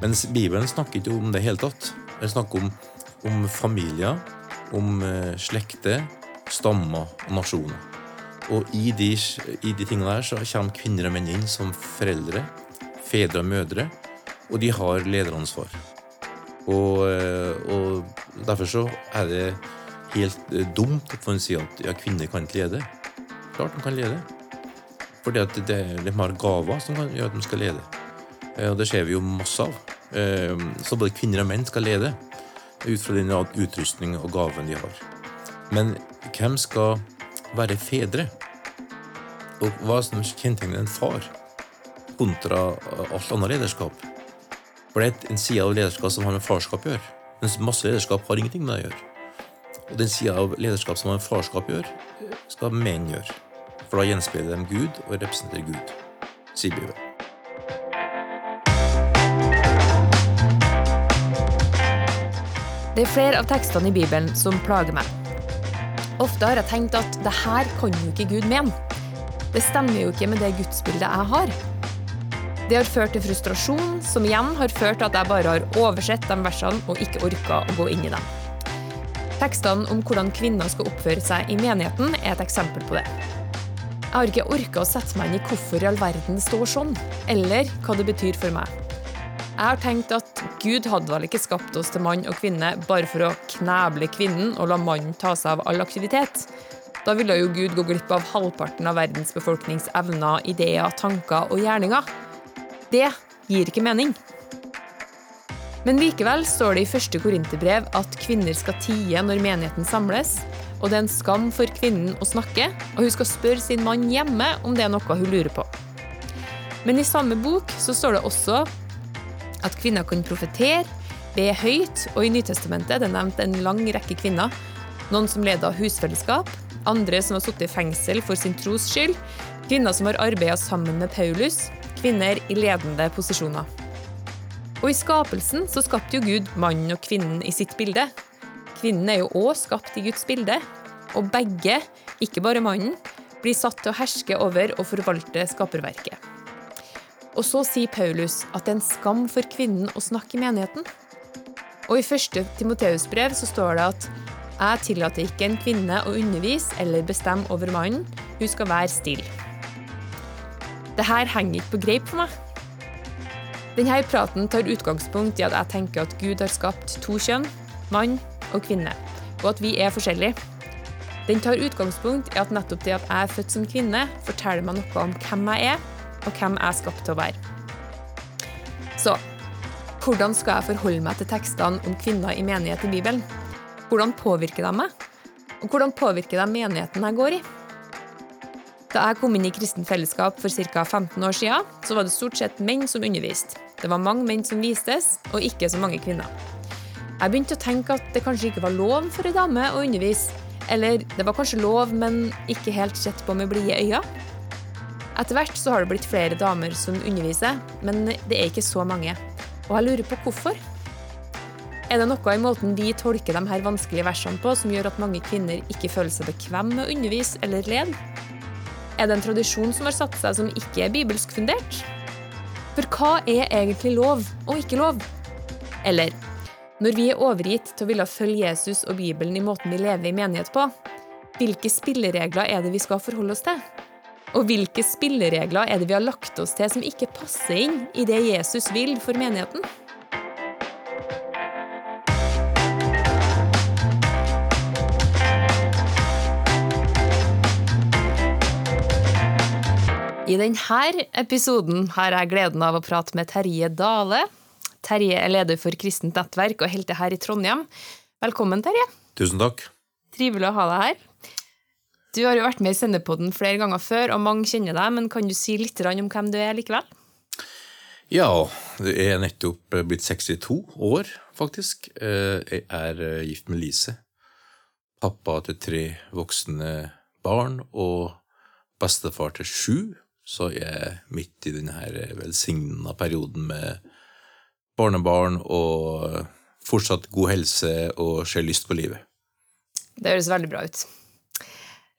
Mens Bibelen snakker ikke om det i hele tatt. Den snakker om, om familier, om eh, slekter, stammer og nasjoner. Og i de, i de tingene der så kommer kvinner og menn inn som foreldre, fedre og mødre, og de har lederansvar. Og, eh, og derfor så er det helt eh, dumt at man sier at ja, kvinner kan ikke lede. Klart de kan lede. Fordi at det, de har gaver som kan gjøre at de skal lede. Eh, Og det ser vi jo masse av. Eh, Så både kvinner og menn skal lede ut fra den utrustning og gaven de har. Men hvem skal være fedre? Og hva som kjennetegner en far kontra alt annet lederskap? For det er en side av lederskap som har med farskap å gjøre. Mens masse lederskap har ingenting med det å gjøre. Og den sida av lederskap som har med farskap å gjøre, skal menn gjøre. For da gjenspeiler de Gud og representerer Gud, sier Bibelen. Det er flere av tekstene i Bibelen som plager meg. Ofte har jeg tenkt at det her kan jo ikke Gud mene. Det stemmer jo ikke med det gudsbildet jeg har. Det har ført til frustrasjon, som igjen har ført til at jeg bare har oversett de versene og ikke orka å gå inn i dem. Tekstene om hvordan kvinner skal oppføre seg i menigheten, er et eksempel på det. Jeg har ikke orka å sette meg inn i hvorfor i all verden det står sånn, eller hva det betyr for meg. Jeg har tenkt at Gud hadde vel ikke skapt oss til mann og kvinne bare for å kneble kvinnen og la mannen ta seg av all aktivitet. Da ville jo Gud gå glipp av halvparten av verdens befolknings evner, ideer, tanker og gjerninger. Det gir ikke mening. Men likevel står det i første korinterbrev at kvinner skal tie når menigheten samles, og det er en skam for kvinnen å snakke, og hun skal spørre sin mann hjemme om det er noe hun lurer på. Men i samme bok så står det også at kvinner kan profetere, be høyt, og i Nytestamentet er det nevnt en lang rekke kvinner. Noen som leder husfellesskap, andre som har sittet i fengsel for sin tros skyld, kvinner som har arbeida sammen med Paulus, kvinner i ledende posisjoner. Og i skapelsen så skapte jo Gud mannen og kvinnen i sitt bilde. Kvinnen er jo òg skapt i Guds bilde, og begge, ikke bare mannen, blir satt til å herske over og forvalte skaperverket. Og så sier Paulus at det er en skam for kvinnen å snakke i menigheten. Og i første Timoteus brev så står det at jeg tillater ikke en kvinne å undervise eller bestemme over mannen, hun skal være stille. Det her henger ikke på greip for meg. Denne praten tar utgangspunkt i at jeg tenker at Gud har skapt to kjønn, mann og kvinne, og at vi er forskjellige. Den tar utgangspunkt i at nettopp det at jeg er født som kvinne, forteller meg noe om hvem jeg er, og hvem jeg er skapt til å være. Så hvordan skal jeg forholde meg til tekstene om kvinner i menighet i Bibelen? Hvordan påvirker de meg? Og hvordan påvirker de menigheten jeg går i? Da jeg kom inn i kristen fellesskap for ca. 15 år siden, så var det stort sett menn som underviste. Det var mange menn som vistes, og ikke så mange kvinner. Jeg begynte å tenke at det kanskje ikke var lov for ei dame å undervise. Eller det var kanskje lov, men ikke helt sett på med blide øyne. Etter hvert så har det blitt flere damer som underviser, men det er ikke så mange. Og jeg lurer på hvorfor. Er det noe i måten vi tolker de her vanskelige versene på som gjør at mange kvinner ikke føler seg bekvem med å undervise eller lede? Er det en tradisjon som har satt seg som ikke er bibelsk fundert? For hva er egentlig lov og ikke lov? Eller når vi er overgitt til å ville følge Jesus og Bibelen i måten vi lever i menighet på, hvilke spilleregler er det vi skal forholde oss til? Og hvilke spilleregler er det vi har lagt oss til som ikke passer inn i det Jesus vil for menigheten? I denne episoden har jeg gleden av å prate med Terje Dale. Terje er leder for Kristent nettverk og helter her i Trondheim. Velkommen, Terje. Tusen takk. Trivelig å ha deg her. Du har jo vært med i Sendepodden flere ganger før, og mange kjenner deg, men kan du si litt om hvem du er likevel? Ja, jeg er nettopp blitt 62 år, faktisk. Jeg er gift med Lise. Pappa til tre voksne barn og bestefar til sju. Så jeg er midt i denne velsigna perioden med barnebarn og fortsatt god helse og ser lyst på livet. Det høres veldig bra ut.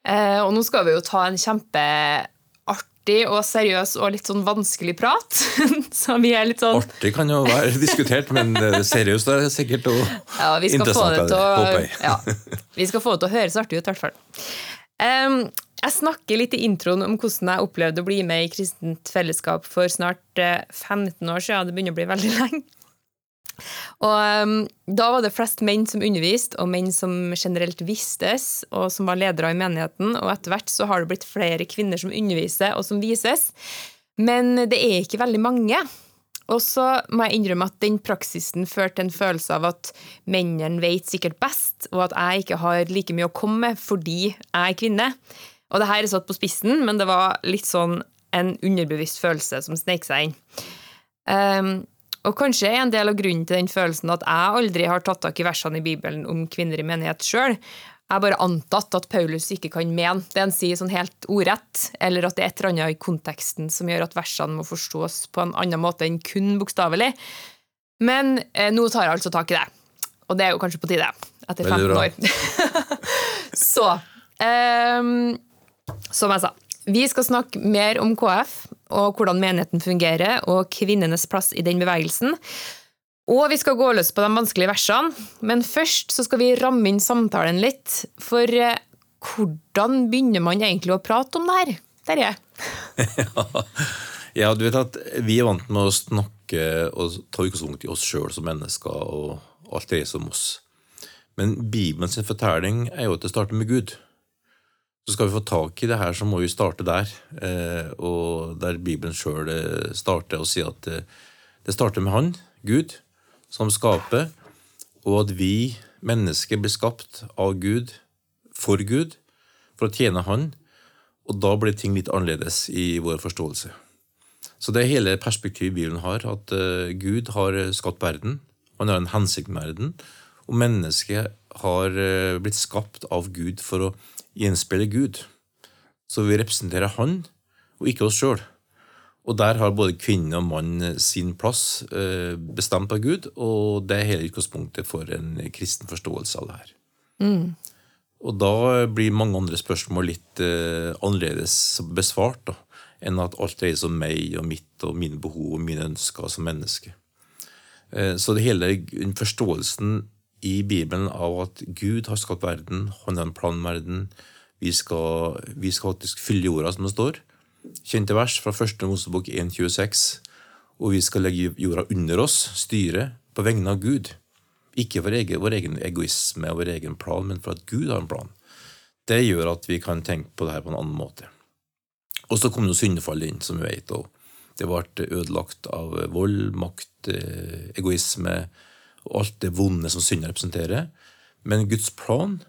Eh, og nå skal vi jo ta en kjempeartig og seriøs og litt sånn vanskelig prat. Så vi er litt sånn Artig kan jo være diskutert, men seriøst er det sikkert og Ja, vi skal, få interessant. det er til å, ja, vi skal få det til å høres artig ut, i hvert fall. Um, jeg snakker litt i introen om hvordan jeg opplevde å bli med i kristent fellesskap for snart eh, 15 år siden. Det begynner å bli veldig lenge. Og um, Da var det flest menn som underviste, og menn som generelt vistes, og som var ledere i menigheten. Og etter hvert så har det blitt flere kvinner som underviser, og som vises. Men det er ikke veldig mange. Og så må jeg innrømme at den praksisen førte til en følelse av at mennene vet sikkert best, og at jeg ikke har like mye å komme med fordi jeg er kvinne. Og det her er satt på spissen, men det var litt sånn en underbevisst følelse som snek seg inn. Um, og kanskje er en del av grunnen til den følelsen at jeg aldri har tatt tak i versene i Bibelen om kvinner i menighet sjøl. Jeg har bare antatt at Paulus ikke kan mene det han sier sånn helt ordrett, eller at det er et eller annet i konteksten som gjør at versene må forstås på en annen måte enn kun bokstavelig. Men eh, nå tar jeg altså tak i det. Og det er jo kanskje på tide, etter 15 år. Så ehm, Som jeg sa, vi skal snakke mer om KF og hvordan menigheten fungerer, og kvinnenes plass i den bevegelsen. Og vi skal gå løs på de vanskelige versene, men først så skal vi ramme inn samtalen litt. For eh, hvordan begynner man egentlig å prate om det her? Terje? Ja, du vet at Vi er vant med å snakke og ta utgangspunkt i oss sjøl som mennesker og alt det som oss. Men Bibelens fortelling er jo at det starter med Gud. Så skal vi få tak i det her, så må vi starte der. Eh, og der Bibelen sjøl starter og sier at eh, det starter med Han, Gud, som skaper, og at vi mennesker blir skapt av Gud, for Gud, for å tjene Han. Og da blir ting litt annerledes i vår forståelse. Så det er hele perspektivet Bibelen har, at eh, Gud har skapt verden. Han har en hensikt med verden. Og mennesket har eh, blitt skapt av Gud for å gjenspeile Gud. Så vi representerer Han, og ikke oss sjøl. Og der har både kvinne og mann sin plass, eh, bestemt av Gud, og det er hele utgangspunktet for en kristen forståelse av det her. Og da blir mange andre spørsmål litt eh, annerledes besvart da, enn at alt dreier seg om meg og mitt og mine behov og mine ønsker som menneske. Eh, så det hele forståelsen i Bibelen av at Gud har skapt verden, han har en plan med verden, vi skal, vi skal faktisk fylle jorda, som det står. Kjente vers fra 1. Mosebok 1,26. Og vi skal legge jorda under oss, styre, på vegne av Gud. Ikke for egen, vår egen egoisme og vår egen plan, men for at Gud har en plan. Det gjør at vi kan tenke på det her på en annen måte. Og så kom jo syndefallet inn, som vi vet. og Det ble ødelagt av vold, makt, eh, egoisme og alt det vonde som synden representerer. Men Guds plan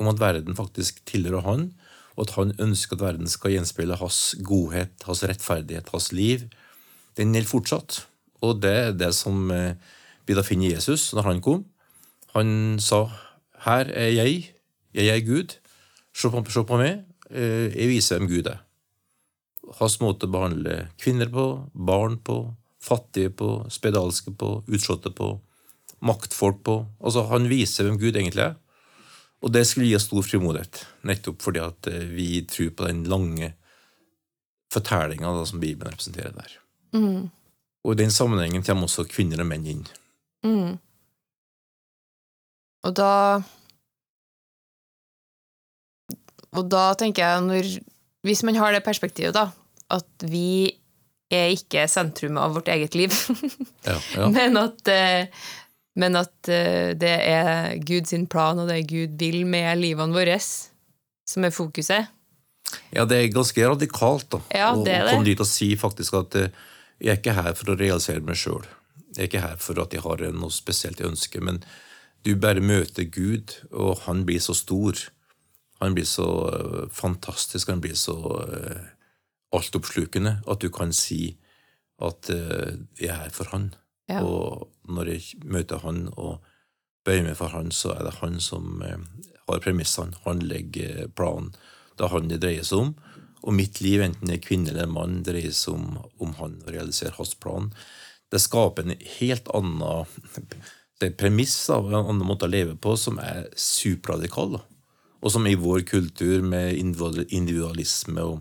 om at verden faktisk tilhører Han, og at Han ønsker at verden skal gjenspeile Hans godhet, Hans rettferdighet, Hans liv, den gjelder fortsatt. Og det er det som eh, vi da finner i Jesus når han kom. Han sa 'Her er jeg, jeg er Gud'. Se på, se på meg, eh, jeg viser hvem Gud er. Hans måte å behandle kvinner på, barn på, fattige på, spedalske på, utslåtte på, maktfolk på. Altså, Han viser hvem Gud egentlig er. Og det skulle gi oss stor frimodighet, nettopp fordi at eh, vi tror på den lange fortellinga som Bibelen representerer der. Og i den sammenhengen kommer også kvinner og menn inn. Mm. Og da Og da tenker jeg, når, hvis man har det perspektivet, da, at vi er ikke sentrum av vårt eget liv, Ja, ja. men at, eh, men at eh, det er Guds plan, og det er Gud vil med livene våre, som er fokuset. ja, det er ganske radikalt da, Ja, det å komme dit og si faktisk at eh, jeg er ikke her for å realisere meg sjøl. Jeg er ikke her for at jeg har noe spesielt jeg ønsker, men du bare møter Gud, og han blir så stor. Han blir så eh, fantastisk, han blir så altoppslukende at du kan si at jeg er her for han. Ja. Og når jeg møter han og bøyer meg for han, så er det han som eh, har premissene. Han legger planen. Det er han det dreier seg om. Og mitt liv, enten jeg er kvinne eller mann, dreier seg om, om han å realisere hans plan. Det skaper en helt annen premiss av en annen måte å leve på som er superradikal. Og som i vår kultur med individualisme og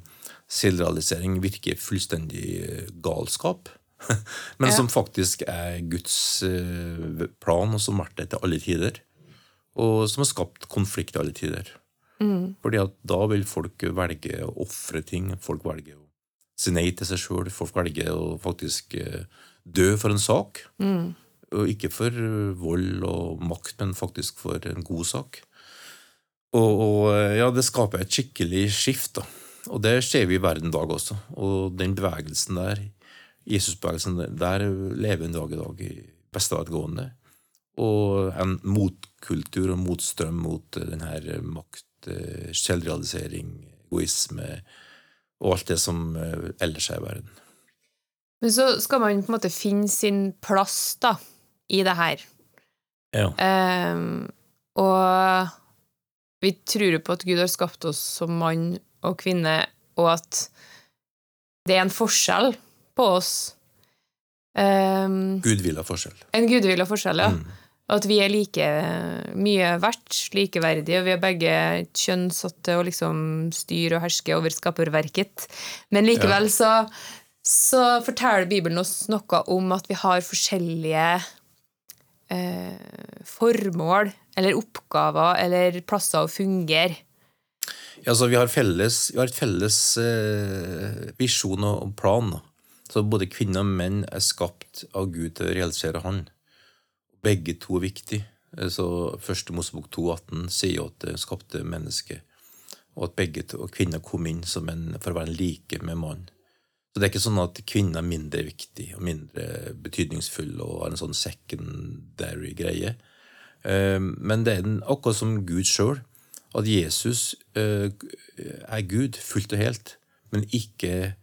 selvrealisering virker fullstendig eh, galskap. Men som faktisk er Guds eh, plan, og som har vært det til alle tider. Og som har skapt konflikt i alle tider. Fordi at da vil folk velge å ofre ting. Folk velger å si nei til seg sjøl. Folk velger å faktisk eh, dø for en sak. Og ikke for eh, vold og makt, men faktisk for en god sak. Og, og ja, det skaper et skikkelig skift, da. Og det ser vi i verden i dag også. Og den bevegelsen der, Jesusbevegelsen, der lever en dag i dag i beste velgående. Og en motkultur og motstrøm mot denne den her makt, eh, selvrealisering, egoisme og alt det som eh, ellers er i verden. Men så skal man på en måte finne sin plass da, i det her. Ja. Um, og vi tror på at Gud har skapt oss som mann og kvinne, og at det er en forskjell på oss. um, Gudvilla forskjell. en gudvilla forskjell, ja. Mm. At vi er like mye verdt, likeverdige, og vi er begge kjønnsatte og til å liksom styre og herske over skaperverket. Men likevel så, så forteller Bibelen oss noe om at vi har forskjellige eh, formål eller oppgaver eller plasser å fungere. Ja, så vi har, felles, vi har et felles eh, visjon og plan. da. Så både kvinner og menn er skapt av Gud til å realisere Han. Begge to er viktige. Så Første Mosebok 2,18 sier jo at det skapte mennesket, og at begge to, og kvinner kom inn en, for å være like med mann. Så det er ikke sånn at kvinner er mindre viktig og mindre betydningsfull og har en sånn secondary greie. Eh, Men det er den, akkurat som Gud sjøl, at Jesus eh, er Gud fullt og helt, men ikke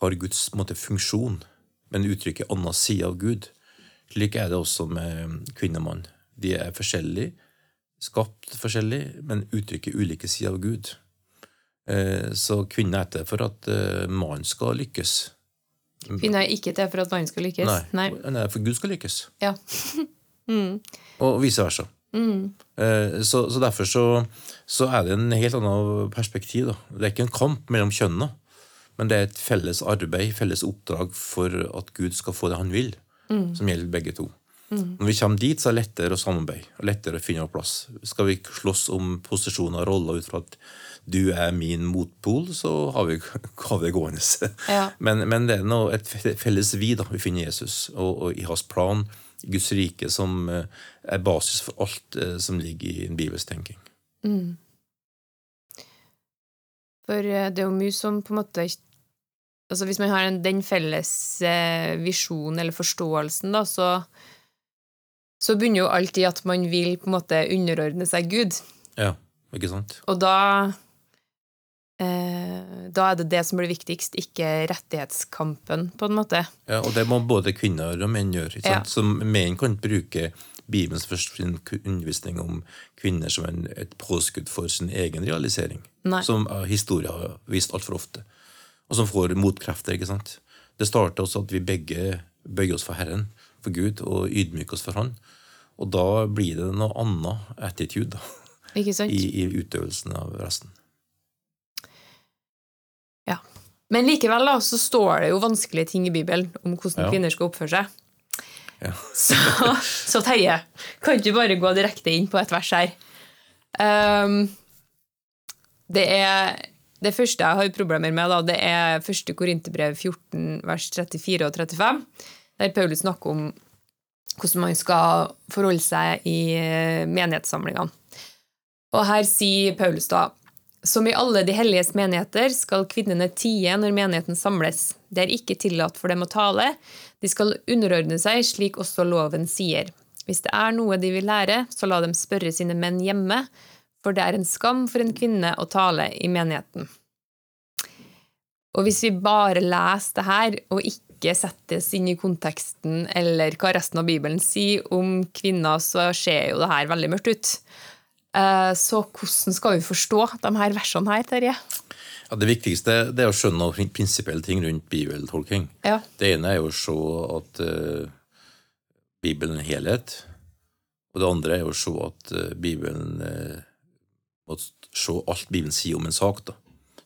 har Guds måte, funksjon, men uttrykker en annen side av Gud. Slik er det også med kvinne og mann. De er forskjellige, skapt forskjellig, men uttrykker ulike sider av Gud. Eh, Så kvinner er til for at eh, mannen skal lykkes. Kvinner er ikke til for at mannen skal lykkes. Nei, nei, for Gud skal lykkes. Ja. Og vice versa. Mm. Så, så derfor så, så er det en helt annen perspektiv. Da. Det er ikke en kamp mellom kjønnene, men det er et felles arbeid, felles oppdrag for at Gud skal få det han vil, som gjelder begge to. Når vi kommer dit, så er det lettere å samarbeide og lettere å finne plass. Skal vi slåss om posisjoner og roller ut fra at du er min motpol, så har vi, har vi det gående. Ja. Men, men det er noe, et felles vi da, vi finner Jesus, og, og i hans plan, i Guds rike, som eh, er basis for alt eh, som ligger i en bibelsk tenking. For eh, det er jo mye som på en måte Altså hvis man har en, den felles eh, visjonen eller forståelsen, da, så så begynner jo alt i at man vil på en måte underordne seg Gud. Ja, ikke sant? Og da eh, Da er det det som blir viktigst, ikke rettighetskampen, på en måte. Ja, og det må både kvinner og menn gjøre. Ikke Ja. Så menn kan bruke Bibelens første undervisning om kvinner som en, et påskudd for sin egen realisering. Nei. Som historien har vist altfor ofte. Og som får motkrefter. ikke sant? Det starter også at vi begge bøyer oss for Herren, for Gud, og ydmyker oss for Han. Og da blir det noe annet attitude da, Ikke sant? i, i utøvelsen av resten. Ja. Men likevel da, så står det jo vanskelige ting i Bibelen om hvordan Ja. kvinner skal oppføre seg. Ja. Så, så Terje, kan du bare gå direkte inn på et vers her? Um, det er det første jeg har problemer med, da, det er 1. Korinterbrev 14, vers 34 og 35, der Paulus snakker om hvordan man skal forholde seg i eh, menighetssamlingene. Og her sier Paulus da som i alle de helliges menigheter skal kvinnene tie når menigheten samles. Det er ikke tillatt for dem å tale. De skal underordne seg, slik også loven sier. Hvis det er noe de vil lære, så la dem spørre sine menn hjemme, for det er en skam for en kvinne å tale i menigheten. Og hvis vi bare leser det her, og ikke settes inn i konteksten eller hva resten av Bibelen sier om kvinner, så ser jo det her veldig mørkt ut. Eh, Så hvordan skal vi forstå de her versene her, Terje? Ja, det viktigste det er å skjønne noen prinsipielle ting rundt bibeltolking. Ja. Det ene er jo å se at uh, Bibelen er helhet. Og det andre er å se at uh, Bibelen eh, må se alt Bibelen sier om en sak. da.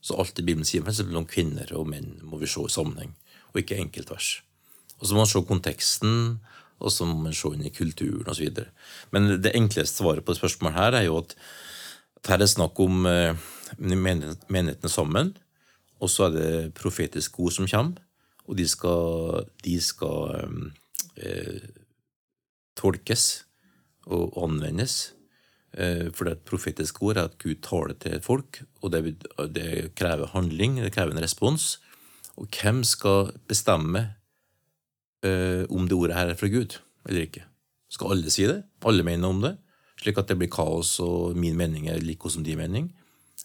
Så alt det Bibelen sier eksempel om kvinner og menn må vi se i sammenheng, og ikke enkeltvers. Og så må man se konteksten, og så må man se inn i kulturen osv. Men det enkleste svaret på spørsmålet her er jo at, her er snakk om eh, menighetene sammen, og så er det profetiske ord som kommer, og de skal, de skal eh, tolkes og anvendes. Eh, for det er et profetisk ord at Gud taler til folk, og det, det, krever handling, det krever en respons. Og hvem skal bestemme eh, om det ordet her er fra Gud eller ikke? Skal alle si det? Alle mene om det? Slik at det blir kaos, og min mening er like som din mening?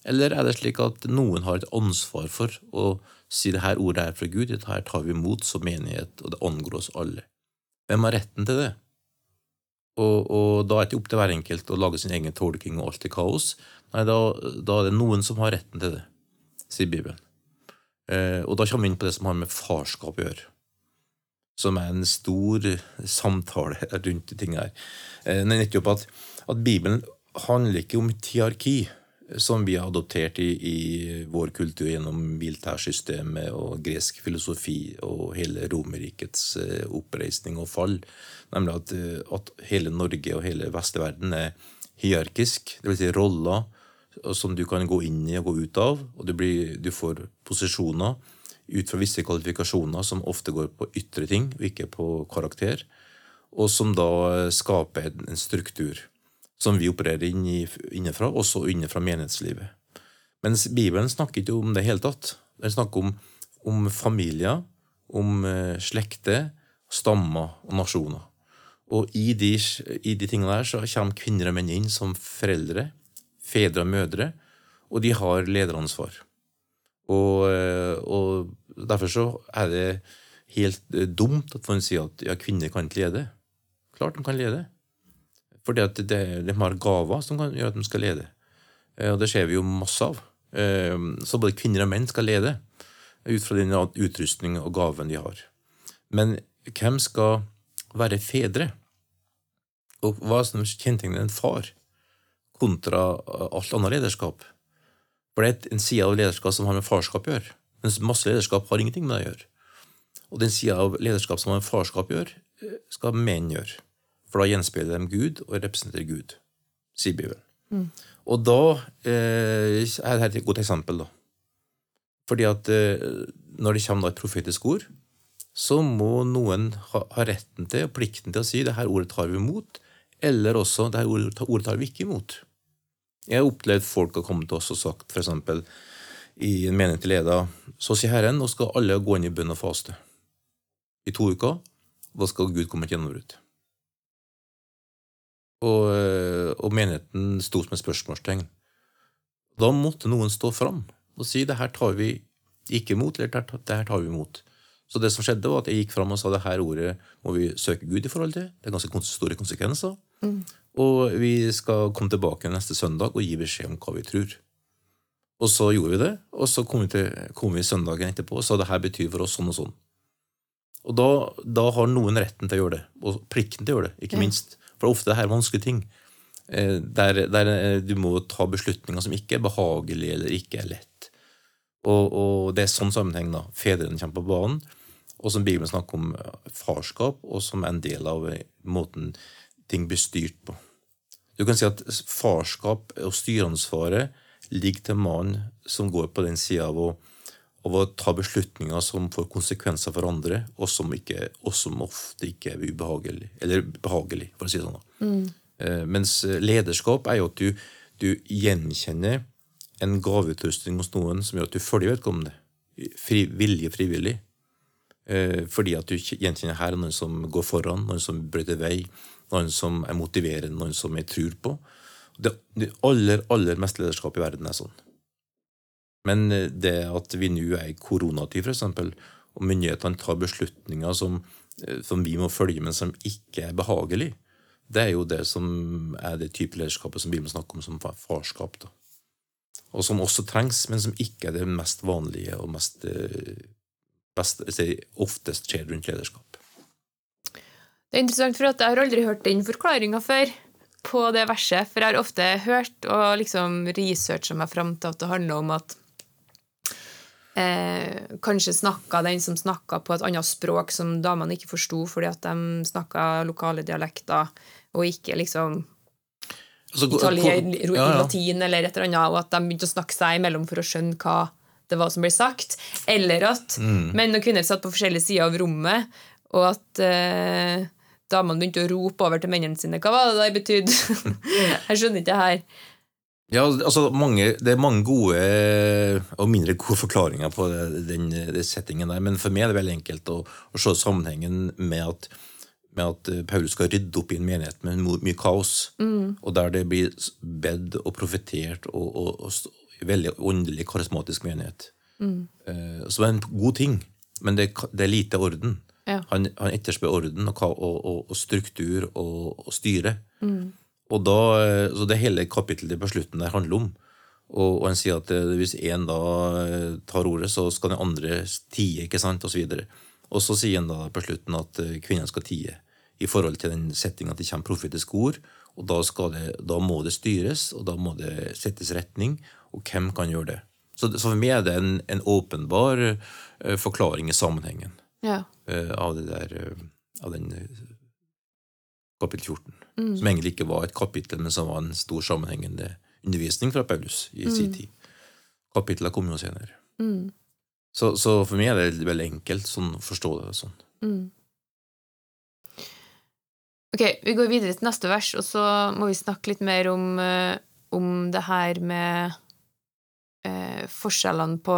Eller er det slik at noen har et ansvar for å si det her ordet er fra Gud, dette her tar vi imot som menighet, og det angår oss alle? Hvem har retten til det? Og, og, da er det ikke opp til hver enkelt å lage sin egen tolking og alt i kaos. Nei, da, da, er det noen som har retten til det, sier Bibelen. Eh, og da kommer vi inn på det som har med farskap å gjøre. Som er en stor samtale rundt de tingene her. Eh, nettopp at, at Bibelen handler ikke om tiarki som vi har adoptert i, i vår kultur gjennom militærsystemet og gresk filosofi og hele Romerrikets eh, oppreisning og fall. Nemlig at, eh, at, hele Norge og hele vestverden er hierarkisk. Vil si roller som du kan gå inn i og gå ut av. Og du, blir, du får posisjoner ut fra visse kvalifikasjoner som ofte går på ytre ting og ikke på karakter. Og som da skaper en struktur som vi opererer innenfra, også innenfra menighetslivet. Mens Bibelen snakker ikke om det i hele tatt. Den snakker om, om familier, om uh, slekter, stammer og nasjoner. Og i de, i de, tingene der så kommer kvinner og menn inn som foreldre, fedre og mødre, og de har lederansvar. Og, uh, og derfor så er det helt uh, dumt at man sier at ja, kvinner kan ikke lede. Klart de kan lede. Fordi at det, de har gaver som kan gjøre at de skal lede. Eh, og det ser vi jo masse av. Eh, så både kvinner og menn skal lede ut fra den utrustning og gaven de har. Men hvem skal være fedre? Og hva som kjennetegner en far kontra alt annet lederskap? For det er en side av lederskap som har med farskap å gjøre. Mens masse lederskap har ingenting med det å gjøre. Og den sida av lederskap som har med farskap å gjøre, eh, skal menn gjøre. For da gjenspeiler de Gud og representerer Gud, sier Bibelen. Mm. Og da eh, er dette et godt eksempel, da. Fordi at eh, når det kommer et profetisk ord, så må noen ha, ha, retten til og plikten til å si det her ordet tar vi imot, eller også det her ordet, ordet tar vi ikke imot. Jeg har opplevd folk har kommet til oss og sagt f.eks. i en menighet til leder så sier Herren, nå skal alle gå inn i bønn og faste. I to uker da skal Gud komme et gjennombrudd. Og, og menigheten sto som et spørsmålstegn. Da måtte noen stå fram og si det her tar vi ikke imot, eller det her tar vi imot. Så det som skjedde, var at jeg gikk fram og sa det her ordet må vi søke Gud i forhold til. Det er ganske store konsekvenser. Mm. Og vi skal komme tilbake neste søndag og gi beskjed om hva vi tror. Og så gjorde vi det, og så kom vi, til, kom vi søndagen etterpå og sa det her betyr for oss sånn og sånn. Og da, da har noen retten til å gjøre det, og plikten til å gjøre det, ikke minst. For ofte er det her vanskelige ting. Eh, der, der, eh, du må ta beslutninger som ikke er behagelige eller ikke er lett. Og, og det er sånn sammenheng da. Fedrene kommer på banen, og som Bibelen snakker om eh, farskap, og som er en del av måten ting blir styrt på. Du kan si at farskap og styreansvaret ligger til mannen som går på den sida av å av å ta beslutninger som får konsekvenser for andre, og som, ikke, og som ofte ikke er ubehagelig. Eller behagelig, for å si det sånn. Mm. Eh, mens lederskap er jo at du, du gjenkjenner en gaveutrustning hos noen som gjør at du følger vedkommende. Fri, vilje frivillig. Eh, fordi at du gjenkjenner her noen som går foran, noen som brøyter vei, noen som er motiverende, noen som jeg tror på. Det, det aller, aller meste lederskap i verden er sånn. Men eh, det at vi nå er i koronatid, f.eks., og myndighetene tar beslutninger som, eh, som, vi må følge, men som ikke er behagelig, det er jo det som er det type lederskapet som vi må snakke om som farskap. Da. Og som også trengs, men som ikke er det mest vanlige og mest, eh, best, oftest skjer rundt lederskap. Det er interessant, for jeg har aldri hørt den forklaringa før på det verset. For jeg har ofte hørt og liksom researcha meg fram til at det handler om at eh, kanskje snakka den som snakka på et annet språk som damene ikke forsto fordi at de snakka lokale dialekter, og ikke liksom Altså, italier, ja, ja. latin eller et eller annet, og at de begynte å snakke seg imellom for å skjønne hva det var som ble sagt. Eller at Mm. menn og kvinner satt på forskjellige sider av rommet, og at eh, damene begynte å rope over til mennene sine. Hva var det det betydde? Jeg skjønner ikke det her. Ja, altså mange, Det er mange gode eh, og mindre gode forklaringer på den, den settingen der, men for meg er det veldig enkelt å, å se sammenhengen med at, med at eh, Paulus skal rydde opp i en menighet med mye kaos, og der det blir bedt og profetert og, og, og veldig åndelig, karismatisk menighet. Mm. Så det er en god ting, men det, det er lite orden. Ja. Han, han etterspør orden og, og, struktur og, og styre. Og da, eh, så Det hele kapittelet på slutten der handler om. Og, og han sier at eh, hvis én da eh, tar ordet, så skal den andre tie, ikke sant, og så videre. Og så sier han da på slutten at kvinnene skal tie i forhold til den settinga at det kommer profetiske ord. Og da, skal det, da må det styres, og da må det settes retning. Og hvem kan gjøre det? Så, så for meg er det en, en åpenbar uh, forklaring i sammenhengen Ja. uh, av det der uh, av den kapittel 14. Mm. Som egentlig ikke var et kapittel, men som var en stor sammenhengende undervisning fra Paulus i sin tid. Kapitlet kom jo senere. Mm. Så, så for meg er det veldig enkelt sånn, å forstå det sånn. Mm. Ok, vi går videre til neste vers, og så må vi snakke litt mer om, eh, om det her med eh, forskjellene på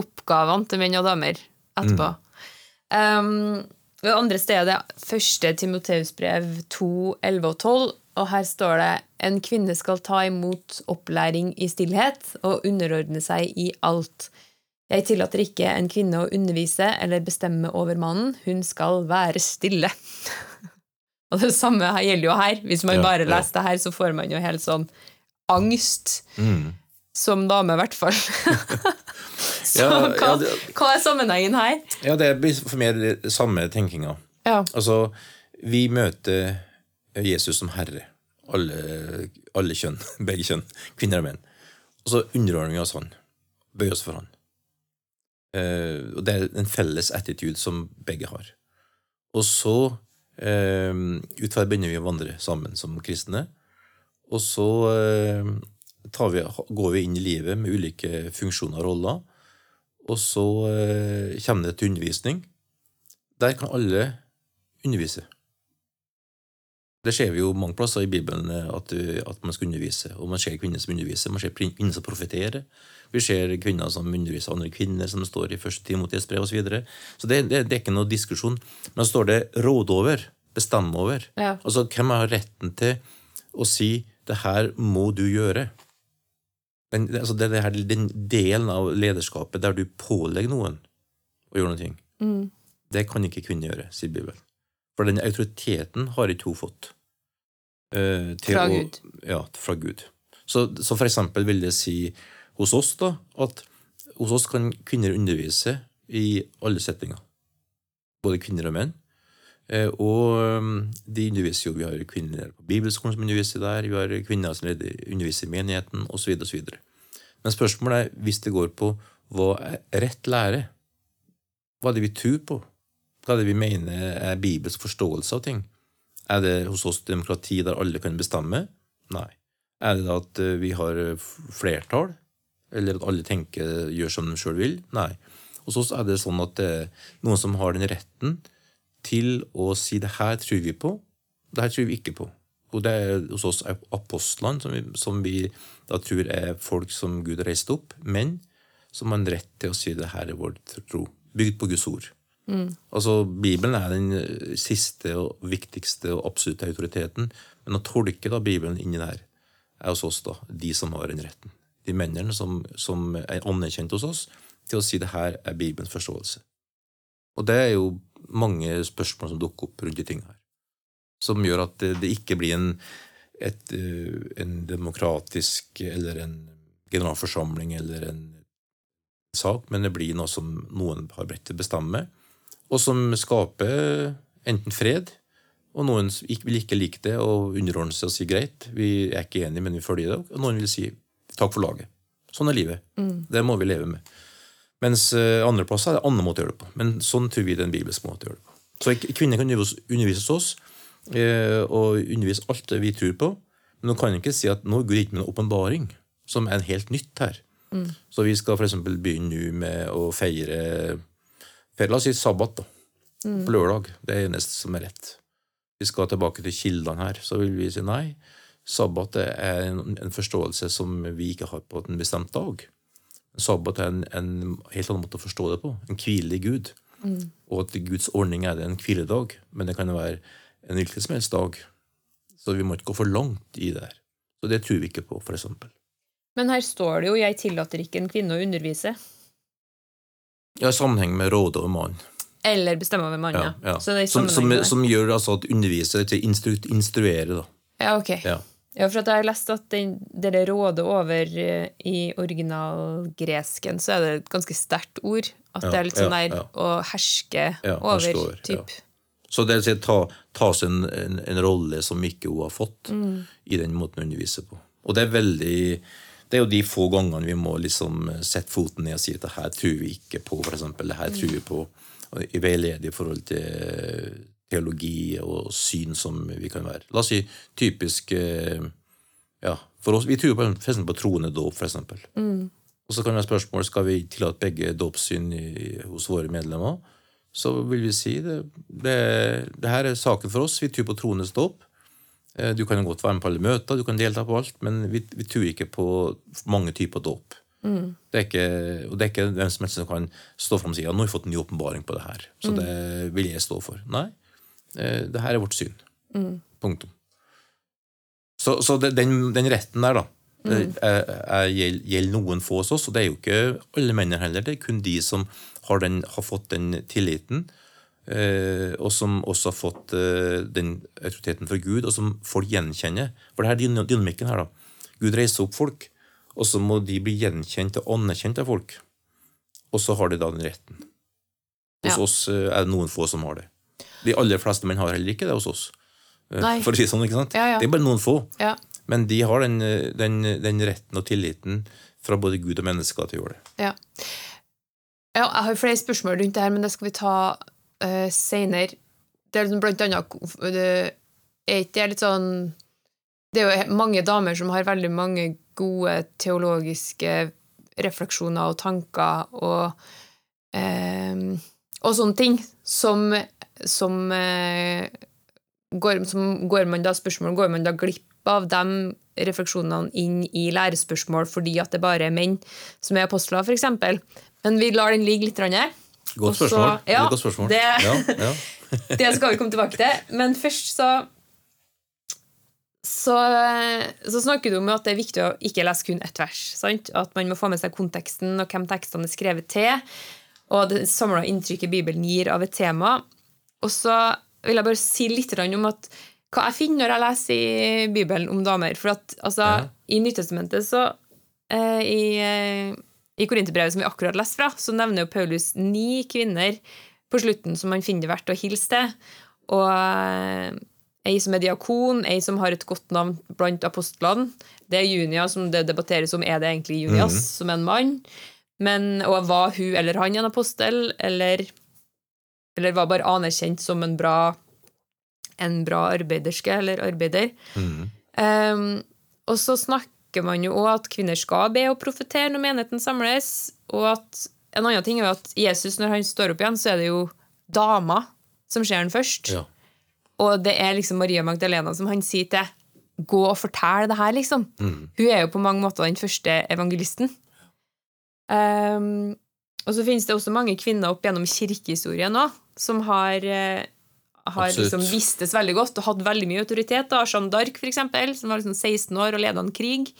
oppgavene til menn og damer etterpå. Um, det andre stedet er første Timoteus brev 2, 11 og 12, og her står det en kvinne skal ta imot opplæring i stillhet og underordne seg i alt. Jeg tillater ikke en kvinne å undervise eller bestemme over mannen, hun skal være stille. Og det samme gjelder jo her. Hvis man Ja, bare ja. leser det her, så får man jo helt sånn angst. Mm. Som dame, i hvert fall. så Ja, hva, ja, det- hva er sammenhengen her? Ja, det blir for meg det samme tenkinga. Ja. Altså, vi møter Jesus som herre. Alle, alle kjønn. Begge kjønn. Kvinner og menn. Og så underordner vi oss han. Bøyer oss for han. Uh, og det er en felles attitude som begge har. Og så uh, ut fra det begynner vi å vandre sammen som kristne. Og så eh, tar vi, går vi inn i livet med ulike funksjoner og roller. Og så eh, kommer det til undervisning. Der kan alle undervise. Det ser vi jo mange plasser i Bibelen eh, at, at man skal undervise. Og man ser kvinner som underviser, man ser kvinner som profeterer. Vi ser kvinner som underviser andre kvinner, som står i 1. mot brev osv. Så, videre. så det, det, det er ikke noe diskusjon. Men så står det 'råde over', 'bestemme over'. Ja. Altså, hvem har retten til å si 'det her må du gjøre'? Den, altså, det er den delen av lederskapet der du pålegger noen å gjøre noe. Mm. Det kan ikke kvinner gjøre, sier Bibelen. For den autoriteten har ikke hun fått. Uh, Fra å- Gud. Ja, fra Gud. Så, så for eksempel vil det si hos oss da, at hos oss kan kvinner undervise i alle settinger. Både kvinner og menn. Eh, og um, de underviser jo, vi har kvinner på bibelskolen som underviser der, vi har kvinner som underviser i menigheten, osv. osv. Men spørsmålet er, hvis det går på hva er rett lære, hva er det vi tror på? Hva er det vi mener er Bibels forståelse av ting? Er det hos oss demokrati der alle kan bestemme? Nei. Er det at eh, vi har eh, flertall? Eller at alle tenker, gjør som de sjøl vil? Nei. Hos oss er det sånn at det er noen som har den retten til å si det her tror vi på, det her tror vi ikke på. Og det er hos oss apostlene, som vi, som vi da tror er folk som Gud har reist opp, men som har en rett til å si det her er vår tro, bygd på Guds ord. Altså, Bibelen er den eh, siste og viktigste og absolutte autoriteten, men å tolke da Bibelen inni der er hos oss da, de som har den retten. De mennene som, som er anerkjent hos oss til å si det her er Bibelens forståelse. Og det er jo mange spørsmål som dukker opp rundt de tingene her, som gjør at det, det ikke blir en, et, eh, en demokratisk eller en generalforsamling eller en sak, men det blir noe som noen har bedt til å bestemme, og som skaper enten fred, og noen vil ikke like det og underordne seg og si greit, vi er ikke enige, men vi følger det, og noen vil si takk for laget. Sånn er livet. Det må vi leve med. Mens eh, andre plasser er det andre måter å gjøre det på. Men sånn tror vi det er en bibelsk måte å gjøre det på. Så kvinner kan undervis- undervise oss, eh, og undervise alt det vi tror på. Men hun kan ikke si at nå går det ikke med en åpenbaring, som er en helt nytt her. Så vi skal f.eks. begynne nå med å feire, feire La oss si sabbat, da. På lørdag. Det er det eneste som er rett. Vi skal tilbake til kildene her. Så vil vi si nei. Sabbat er en, en forståelse som vi ikke har på en bestemt dag. Sabbat er en, en helt annen måte å forstå det på. En hvilelig gud. Mm. Og at Guds ordning er det en hviledag, men det kan være en hvilken som helst dag. Så vi må ikke gå for langt i det her. Så det tror vi ikke på, eksempel. Men her står det jo 'jeg tillater ikke en kvinne å undervise'. Ja, i sammenheng med rådet over mann. Eller bestemme over mannen. Ja, ja. Som, som, som gjør altså at undervise til instru, instruere, da. Ja, ok. Ja. Ja, for jeg har lest at den, det rådet over eh, i originalgresken, så er det et ganske sterkt ord. At Ja, det er litt sånn der ja. å herske over, herske over, typ. Så det vil si ta, ta seg en, en, en rolle som ikke hun har fått, Mm. i den måten hun underviser på. Og det er veldig det er jo de få gangene vi må liksom sette foten ned og si at det her tror vi ikke på, eksempel. Det her tror vi på og i veiledig i forhold til teologi og syn som vi kan være. La oss si typisk eh, ja, for oss, Vi tror på, på troende dåp, for eksempel. Og så kan det være spørsmål skal vi tillate begge dåpssyn hos våre medlemmer. Så vil vi si det, det, det her er saken for oss. Vi tror på troendes dåp. Eh, Du kan godt være med på alle møter, du kan delta på alt, men vi, vi tror ikke på mange typer dåp. Det er ikke, og det er ikke hvem som helst som kan stå fram og si ja, nå har vi fått en ny åpenbaring på det her. Så det vil jeg stå for. Nei, det her er vårt syn. Punktum. Så, så det, den, den retten der, da, mm. er, er, gjeld- gjelder noen få hos oss, og det er jo ikke alle mennene heller. Det er kun de som har, den, har fått den tilliten, eh, og som også har fått eh, den autoriteten fra Gud, og som folk gjenkjenner. For det her er dyna- dynamikken her, da. Gud reiser opp folk, og så må de bli gjenkjent og anerkjent av folk. Og så har de da den retten. Hos Ja. oss eh, er det noen få som har det. De aller fleste menn har heller ikke det hos oss. Eh, Nei. For å si sånn, ikke sant? Ja, ja. Det er bare noen få. Ja. Men de har den, eh, den, den retten og tilliten fra både Gud og mennesker til å gjøre det. Ja. ja, jeg har flere spørsmål rundt det her, men det skal vi ta uh, seinere. Det er liksom blant annet det er ikke litt sånn Det er jo mange damer som har veldig mange gode teologiske refleksjoner og tanker og eh, og sånne ting som, som, eh, går, som går man da spørsmål Går man da glipp av de refleksjonene inn i lærespørsmål fordi at det bare er menn som er apostler, f.eks.? Men vi lar den ligge litt. her. Godt spørsmål. Er ja, godt spørsmål. det- Ja, ja. Det skal vi komme tilbake til. Men først så så, så snakker du om at det er viktig å ikke lese kun ett vers. Sant? At man må få med seg konteksten og hvem tekstene er skrevet til, og det samla inntrykket Bibelen gir av et tema. Og så vil jeg bare si litt om at hva jeg finner når jeg leser i Bibelen om damer. For at altså, Ja. i Nytestamentet så eh, I, eh, i Korinterbrevet som vi akkurat leste fra, så nevner jo Paulus ni kvinner på slutten som han finner det verdt å hilse til. Og eh, ei som er diakon, ei som har et godt navn blant apostlene. Det er Junia, som det debatteres om er det egentlig Junias, som er en mann. Men, og var hun eller han en apostel, eller, eller var bare anerkjent som en bra, en bra arbeiderske eller arbeider. Mm. Um, og så snakker man jo òg at kvinner skal be og profetere når menigheten samles. Og at en annen ting er at Jesus, når han står opp igjen, så er det jo dama som ser han først. ja. Og det er liksom Maria Magdalena som han sier til. Gå og fortell det her, liksom. Hun er jo på mange måter den første evangelisten. Um, og så finnes det også mange kvinner opp gjennom kirkehistorien òg, som har, eh, har liksom vistes veldig godt og hatt veldig mye autoritet. da. Jeanne d'Arc, eksempel, som var liksom 16 år og leda en krig.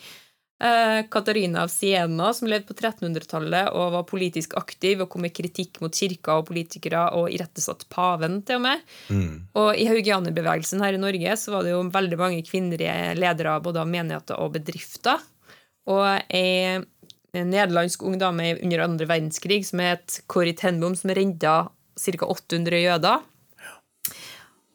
Eh, Katarina av Siena, som levde på 1300-tallet og var politisk aktiv og kom med kritikk mot kirka og politikere og irettesatt paven, til og med. Mm. Og i haugianerbevegelsen her i Norge så var det jo veldig mange kvinnelige ledere både av menigheter og bedrifter. Og en nederlandsk ung dame under andre verdenskrig som het Corrie Tenbom, som redda ca. 800 jøder.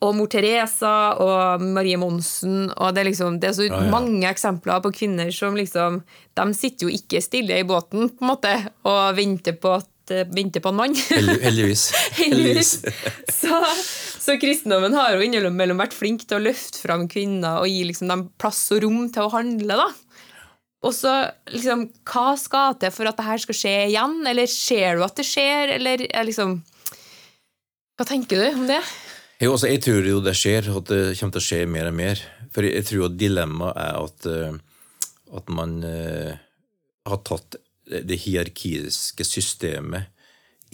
Og mor Teresa og Marie Monsen. og Det er, liksom, det er så Ja, ja. mange eksempler på kvinner som liksom De sitter jo ikke stille i båten på en måte og venter på at eh, venter på en mann. Heldigvis. Heldigvis. Så, så kristendommen har jo innimellom vært flink til å løfte fram kvinner og gi liksom dem plass og rom til å handle. da. Og så liksom, Hva skal til for at det her skal skje igjen? Eller ser du at det skjer? Eller er liksom Hva tenker du om det? Jo, altså, jeg tror jo det skjer, at det kommer til å skje mer og mer. For jeg, tror at dilemmaet er at, eh, at man uh, har tatt det hierarkiske systemet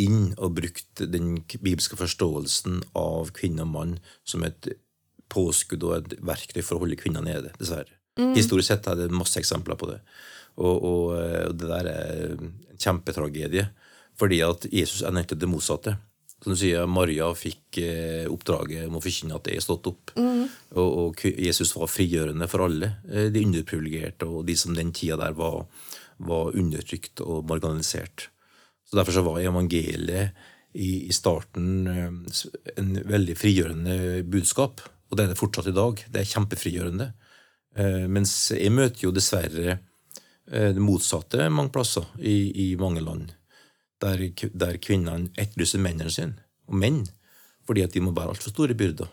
inn og brukt den bibelske forståelsen av kvinne og mann som et påskudd og et verktøy for å holde kvinner nede, dessverre. Historisk sett er det masse eksempler på det. Og, og, eh, og det der er en kjempetragedie, fordi at Jesus er nødt til det motsatte. Som du sier, Maria fikk eh, oppdraget om å forkynne at det er stått opp. Og, og Jesus var frigjørende for alle, eh, de underprivilegerte og de som den tida der var, var undertrykt og marginalisert. Så Derfor så var evangeliet i, i starten en veldig frigjørende budskap. Og det er det fortsatt i dag. Det er kjempefrigjørende. Eh, mens jeg møter jo dessverre eh, det motsatte mange plasser i, i mange land. Der, der kvinnene etterlyser mennene sine, og menn, fordi at de må bære altfor store byrder.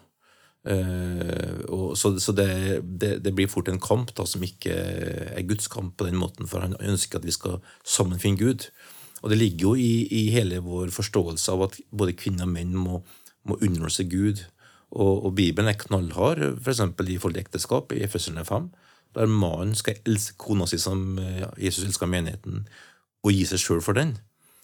Uh, så så det, det, det blir fort en kamp da, som ikke er Guds kamp på den måten, for han ønsker at vi skal sammen finne Gud. Og det ligger jo i, i hele vår forståelse av at både kvinner og menn må, må underholde seg Gud. Og, og Bibelen er knallhard, f.eks. i forhold til ekteskap, i Efeserne 5, der mannen skal elske kona si som Jesus elsker menigheten, og gi seg sjøl for den.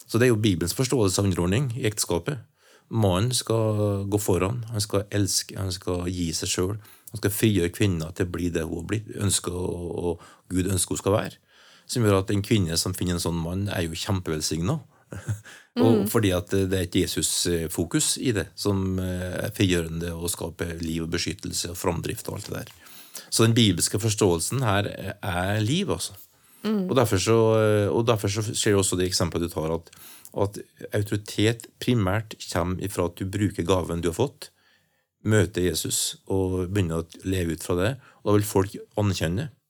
Så det er jo Bibelens forståelse av underordning i ekteskapet. Mannen skal gå foran, han skal elske, han skal gi seg sjøl. Han skal frigjøre kvinna til å bli det hun blir, ønsker, og Gud ønsker hun skal være. Som gjør at en kvinne som finner en sånn mann, er jo kjempevelsigna. Og fordi at det er et Jesus-fokus i det, som eh, er frigjørende og skaper liv og beskyttelse og framdrift og alt det der. Så den bibelske forståelsen her er liv, altså. Og, derfor så, og derfor så skjer også det eksempelet du tar, at, at autoritet primært kommer ifra at du bruker gaven du har fått, møter Jesus og begynner å leve ut fra det. Og da vil folk anerkjenne. Eh,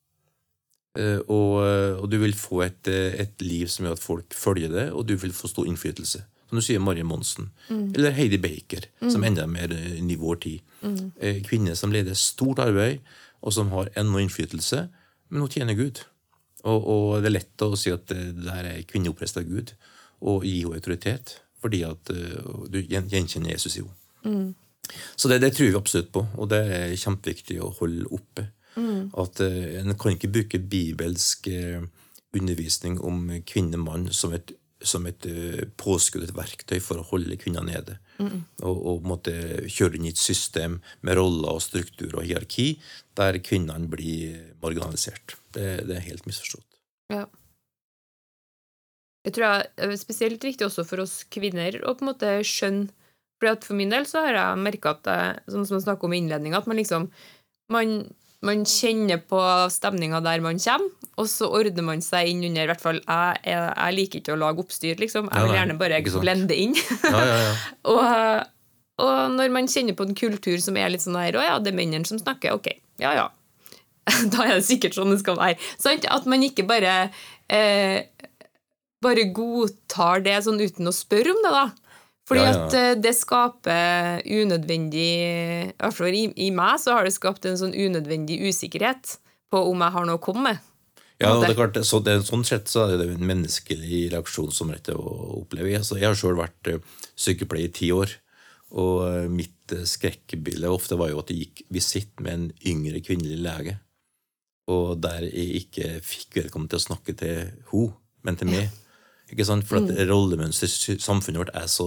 Og, og du vil få et, eh, et liv som gjør at folk følger det, og du vil få stor innflytelse. Som du sier, Marie Monsen. Eller Heidi Baker, som enda mer eh, i vår tid. Mm. Kvinner som leder stort arbeid, og som har ennå innflytelse, men hun tjener Gud. Og, og det er lett å si at det der er kvinne oppreist av Gud, og gi henne autoritet, fordi at eh, du gjenkjenner Jesus i henne. Så det, det tror vi absolutt på, og det er kjempeviktig å holde oppe. At uh, En kan ikke bruke bibelsk uh, undervisning om kvinne og mann som et, som et uh, påskudd, et verktøy for å holde kvinner nede. Og, og måtte kjøre inn i et system med roller og struktur og hierarki der kvinnene blir marginalisert. Det, det er helt misforstått. Ja. Jeg tror det er spesielt viktig også for oss kvinner å på en måte skjønne For min del så har jeg merka at sånn som man snakker om i innledninga, at man liksom man, man kjenner på stemninga der man kommer, og så ordner man seg inn under I hvert fall jeg, jeg, jeg liker ikke å lage oppstyr, liksom. Jeg vil gjerne bare blende inn. Ja, ja, ja. og, og når man kjenner på en kultur som er litt sånn her Å ja, det er mennene som snakker. Ok, ja ja. Da er det sikkert sånn det skal være. Sant? At man ikke bare eh, bare godtar det sånn uten å spørre om det, da. Fordi Ja, ja. at eh, det skaper unødvendig I hvert fall i, meg så har det skapt en sånn unødvendig usikkerhet på om jeg har noe å komme med. Ja, og det er klart, så det, Sånn sett så er det en menneskelig reaksjon som er rett å oppleve. Altså, jeg har sjøl vært eh, sykepleier i ti år. Og eh, mitt skrekkbilde ofte var jo at jeg gikk visitt med en yngre kvinnelig lege. Og der jeg ikke fikk vedkommende til å snakke til henne, men til meg. Ikke sant? For at rollemønsteret i samfunnet vårt er så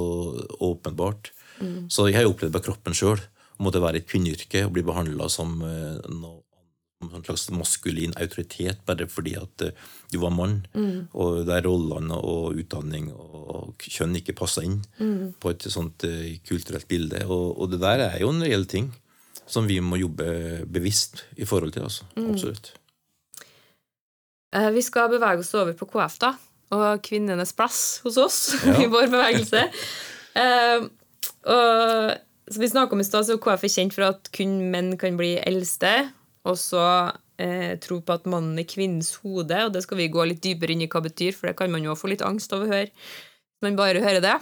åpenbart. Så jeg har opplevd på kroppen sjøl. Å måtte være i et kvinneyrke og bli behandla som eh, noe en slags maskulin autoritet bare fordi at eh, du var mann, og der rollene og utdanning og kjønn ikke passa inn på et sånt eh, kulturelt bilde. Og, og det der er jo en reell ting som vi må jobbe bevisst i forhold til. altså. Absolutt. Eh, Vi skal bevege oss over på KF, da, og kvinnenes plass hos oss Ja. i vår bevegelse. Uh, og som vi snakket om i stad, så KF er kjent for at kun menn kan bli eldste, og så eh, tro på at mannen er kvinnens hode, og det skal vi gå litt dypere inn i hva det betyr, for det kan man jo få litt angst over å høre. Man bare hører det.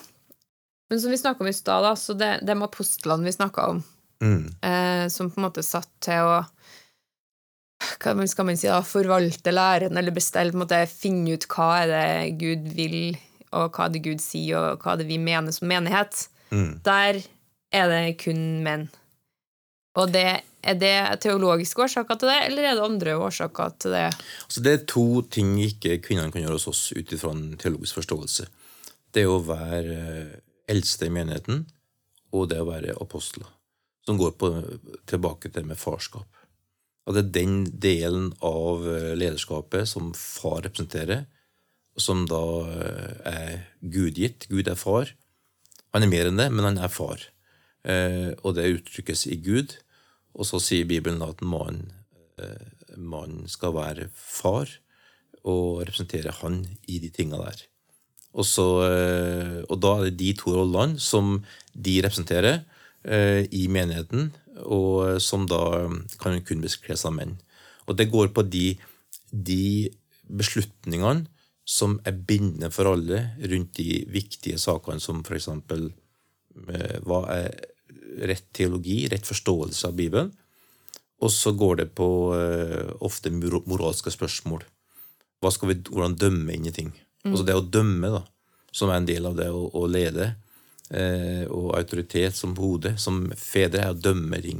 Men som vi snakka om i stad, så det, det med apostlene vi snakka om, Mm. eh, som på en måte satt til å man- skal man si da, forvalte læren, eller bestelle, måte finne ut hva er det Gud vil, og hva er det Gud sier, og hva er det vi mener som menighet. Mm. Der er det kun menn. Og det, er det teologiske årsaker til det, eller er det andre årsaker til det? Altså, det er to ting ikke kvinnene kan gjøre hos oss ut ifra en teologisk forståelse. Det er å være eh, eldste i menigheten, og det å være apostler. Som går på, tilbake til med farskap. Og det er den delen av eh, lederskapet som far representerer, som da eh, er gudgitt. Gud er far. Han er mer enn det, men han er far. Eh, og det uttrykkes i Gud. Og så sier Bibelen at mannen man skal være far og representere han i de tinga der. Og, så, og da er det de to rollene som de representerer i menigheten, og som da kan kun beskres av menn. Og det går på de, de beslutningene som er bindende for alle rundt de viktige sakene som f.eks. Eh, hva er rett teologi, rett forståelse av Bibelen? Og så går det på eh, ofte moralske spørsmål. Vi, hvordan dømme inn i ting? Altså det å dømme, da, som er en del av det å, å lede, eh, og autoritet som hode, som fedre, er å dømme ting.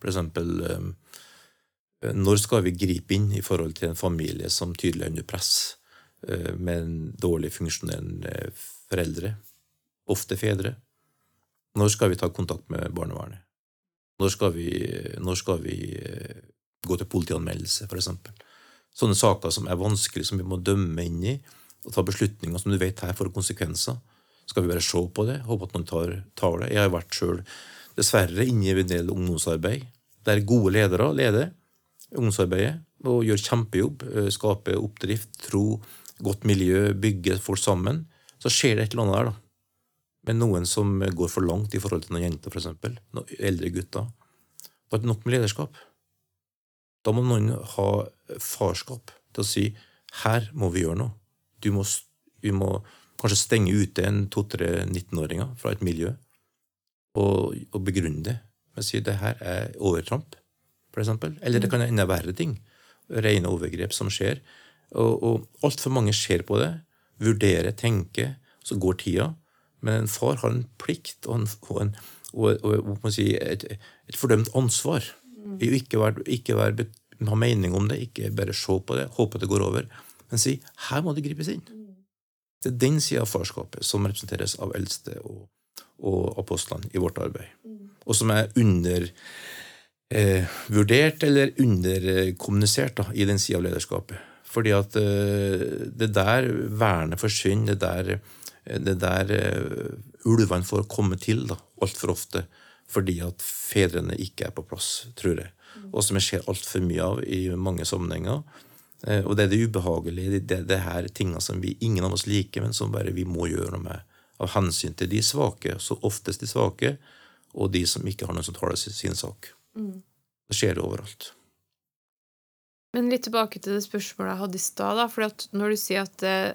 For eksempel eh, Når skal vi gripe inn i forhold til en familie som tydelig er under press, eh, med en dårlig funksjonerende foreldre? Ofte fedre. Når skal vi ta kontakt med barnevernet? Når skal vi, når skal vi eh, gå til politianmeldelse, for eksempel? Sånne saker som er vanskelige, som vi må dømme inn i, og ta beslutninger som du vet her får konsekvenser. Skal vi bare se på det? Håpe at noen tar, tar det? Jeg har vært sjøl dessverre inne i en del ungdomsarbeid der gode ledere leder ungdomsarbeidet og gjør kjempejobb. eh, Skaper oppdrift, tro, godt miljø, bygger folk sammen. Så skjer det et eller annet der, da med noen som går for langt i forhold til noen jenter, f.eks. Noen eldre gutter. Da er det nok med lederskap. Da må noen ha farskap til å si her må vi gjøre noe. Må, vi må kanskje stenge ute en to-tre 19-åringer fra et miljø og, og begrunne det med å si det her er overtramp, f.eks. Eller det kan enda verre ting. Rene overgrep som skjer. Og, og altfor mange ser på det, vurderer, tenker, så går tida. Men en far har en plikt og, en, og, en, og, si, et, et fordømt ansvar. I ikke, være, ikke være, ha mening om det, ikke bare se på det, håpe at det går over, men si her må det gripes inn. Det er den sida av farskapet som representeres av eldste og, og apostlene i vårt arbeid, og som er undervurdert eh, eller underkommunisert da, i den sida av lederskapet. Fordi at eh, det der vernet forsvinner, det der, det der eh, ulvene får komme til altfor ofte fordi at fedrene ikke er på plass, tror jeg. Og som jeg ser altfor mye av i mange sammenhenger. Eh, Og det er det ubehagelige, det, det er her tingene som vi, ingen av oss liker, men som bare vi må gjøre noe med. Av hensyn til de svake, så oftest de svake, og de som ikke har noen som taler sin, sin sak. Det skjer overalt. Men litt tilbake til det spørsmålet jeg hadde i stad. fordi Når du sier at eh,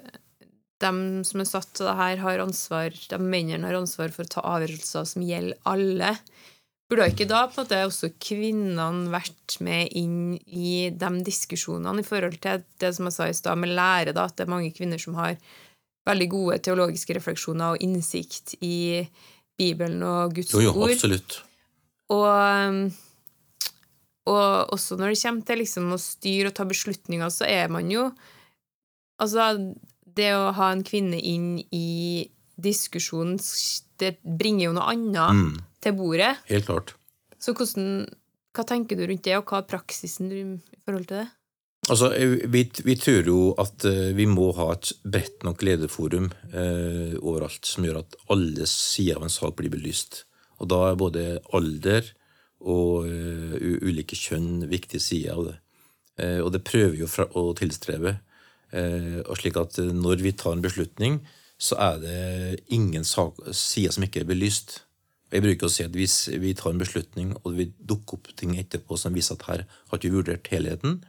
de som er satt til det her, har ansvar, de mennene har ansvar for å ta avgjørelser som gjelder alle, burde ikke da på en måte også kvinnene vært med inn i de diskusjonene i forhold til det som jeg sa i stad, med lære, da, at det er mange kvinner som har veldig gode teologiske refleksjoner og innsikt i Bibelen og Guds Jo, jo, ord. absolutt. Og, og også når det kommer til liksom å styre og ta beslutninger, så er man jo Altså, det å ha en kvinne inn i diskusjonen, det bringer jo noe annet Mm, til bordet. helt klart. Så hvordan Hva tenker du rundt det, og hva er praksisen i forhold til det? Altså, eh, vi, vi tror jo at eh, vi må ha et bredt nok lederforum eh, overalt som gjør at alle sider av en sak blir belyst. Og da er både alder og uh, ulike kjønn viktige sider av det. Uh, og det prøver vi jo fra, å tilstrebe. Uh, og slik at når vi tar en beslutning, så er det ingen sider som ikke er belyst. Jeg bruker å si at Hvis vi tar en beslutning, og vi dukker opp ting etterpå som viser at her har ikke vurdert helheten,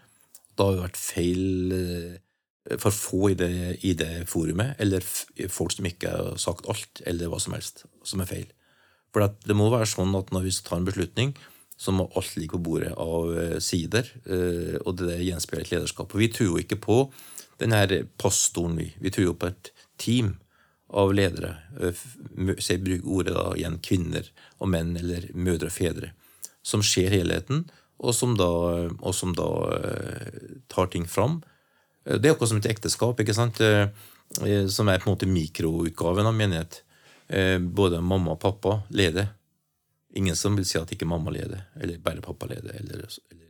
da har vi vært feil, eh, for få i det, i det forumet, eller folk som ikke har sagt alt, eller hva som helst, som er feil. For det må være sånn at når vi skal ta en beslutning, så må alt ligge på bordet av eh, sider, eh, og det gjenspeiler et lederskap. Og vi tror jo ikke på den her pastoren, vi. Vi tror jo på et team av ledere. eh, jeg bruker ordet da igjen kvinner og menn, eller mødre og fedre, som ser helheten, og som da, og som da eh, tar ting fram. Eh, Det er akkurat som et ekteskap, ikke sant? Som er på en måte mikroutgaven av menighet. Både mamma og pappa leder. Ingen som vil si at ikke mamma leder, eller bare pappa leder. Eller, eller.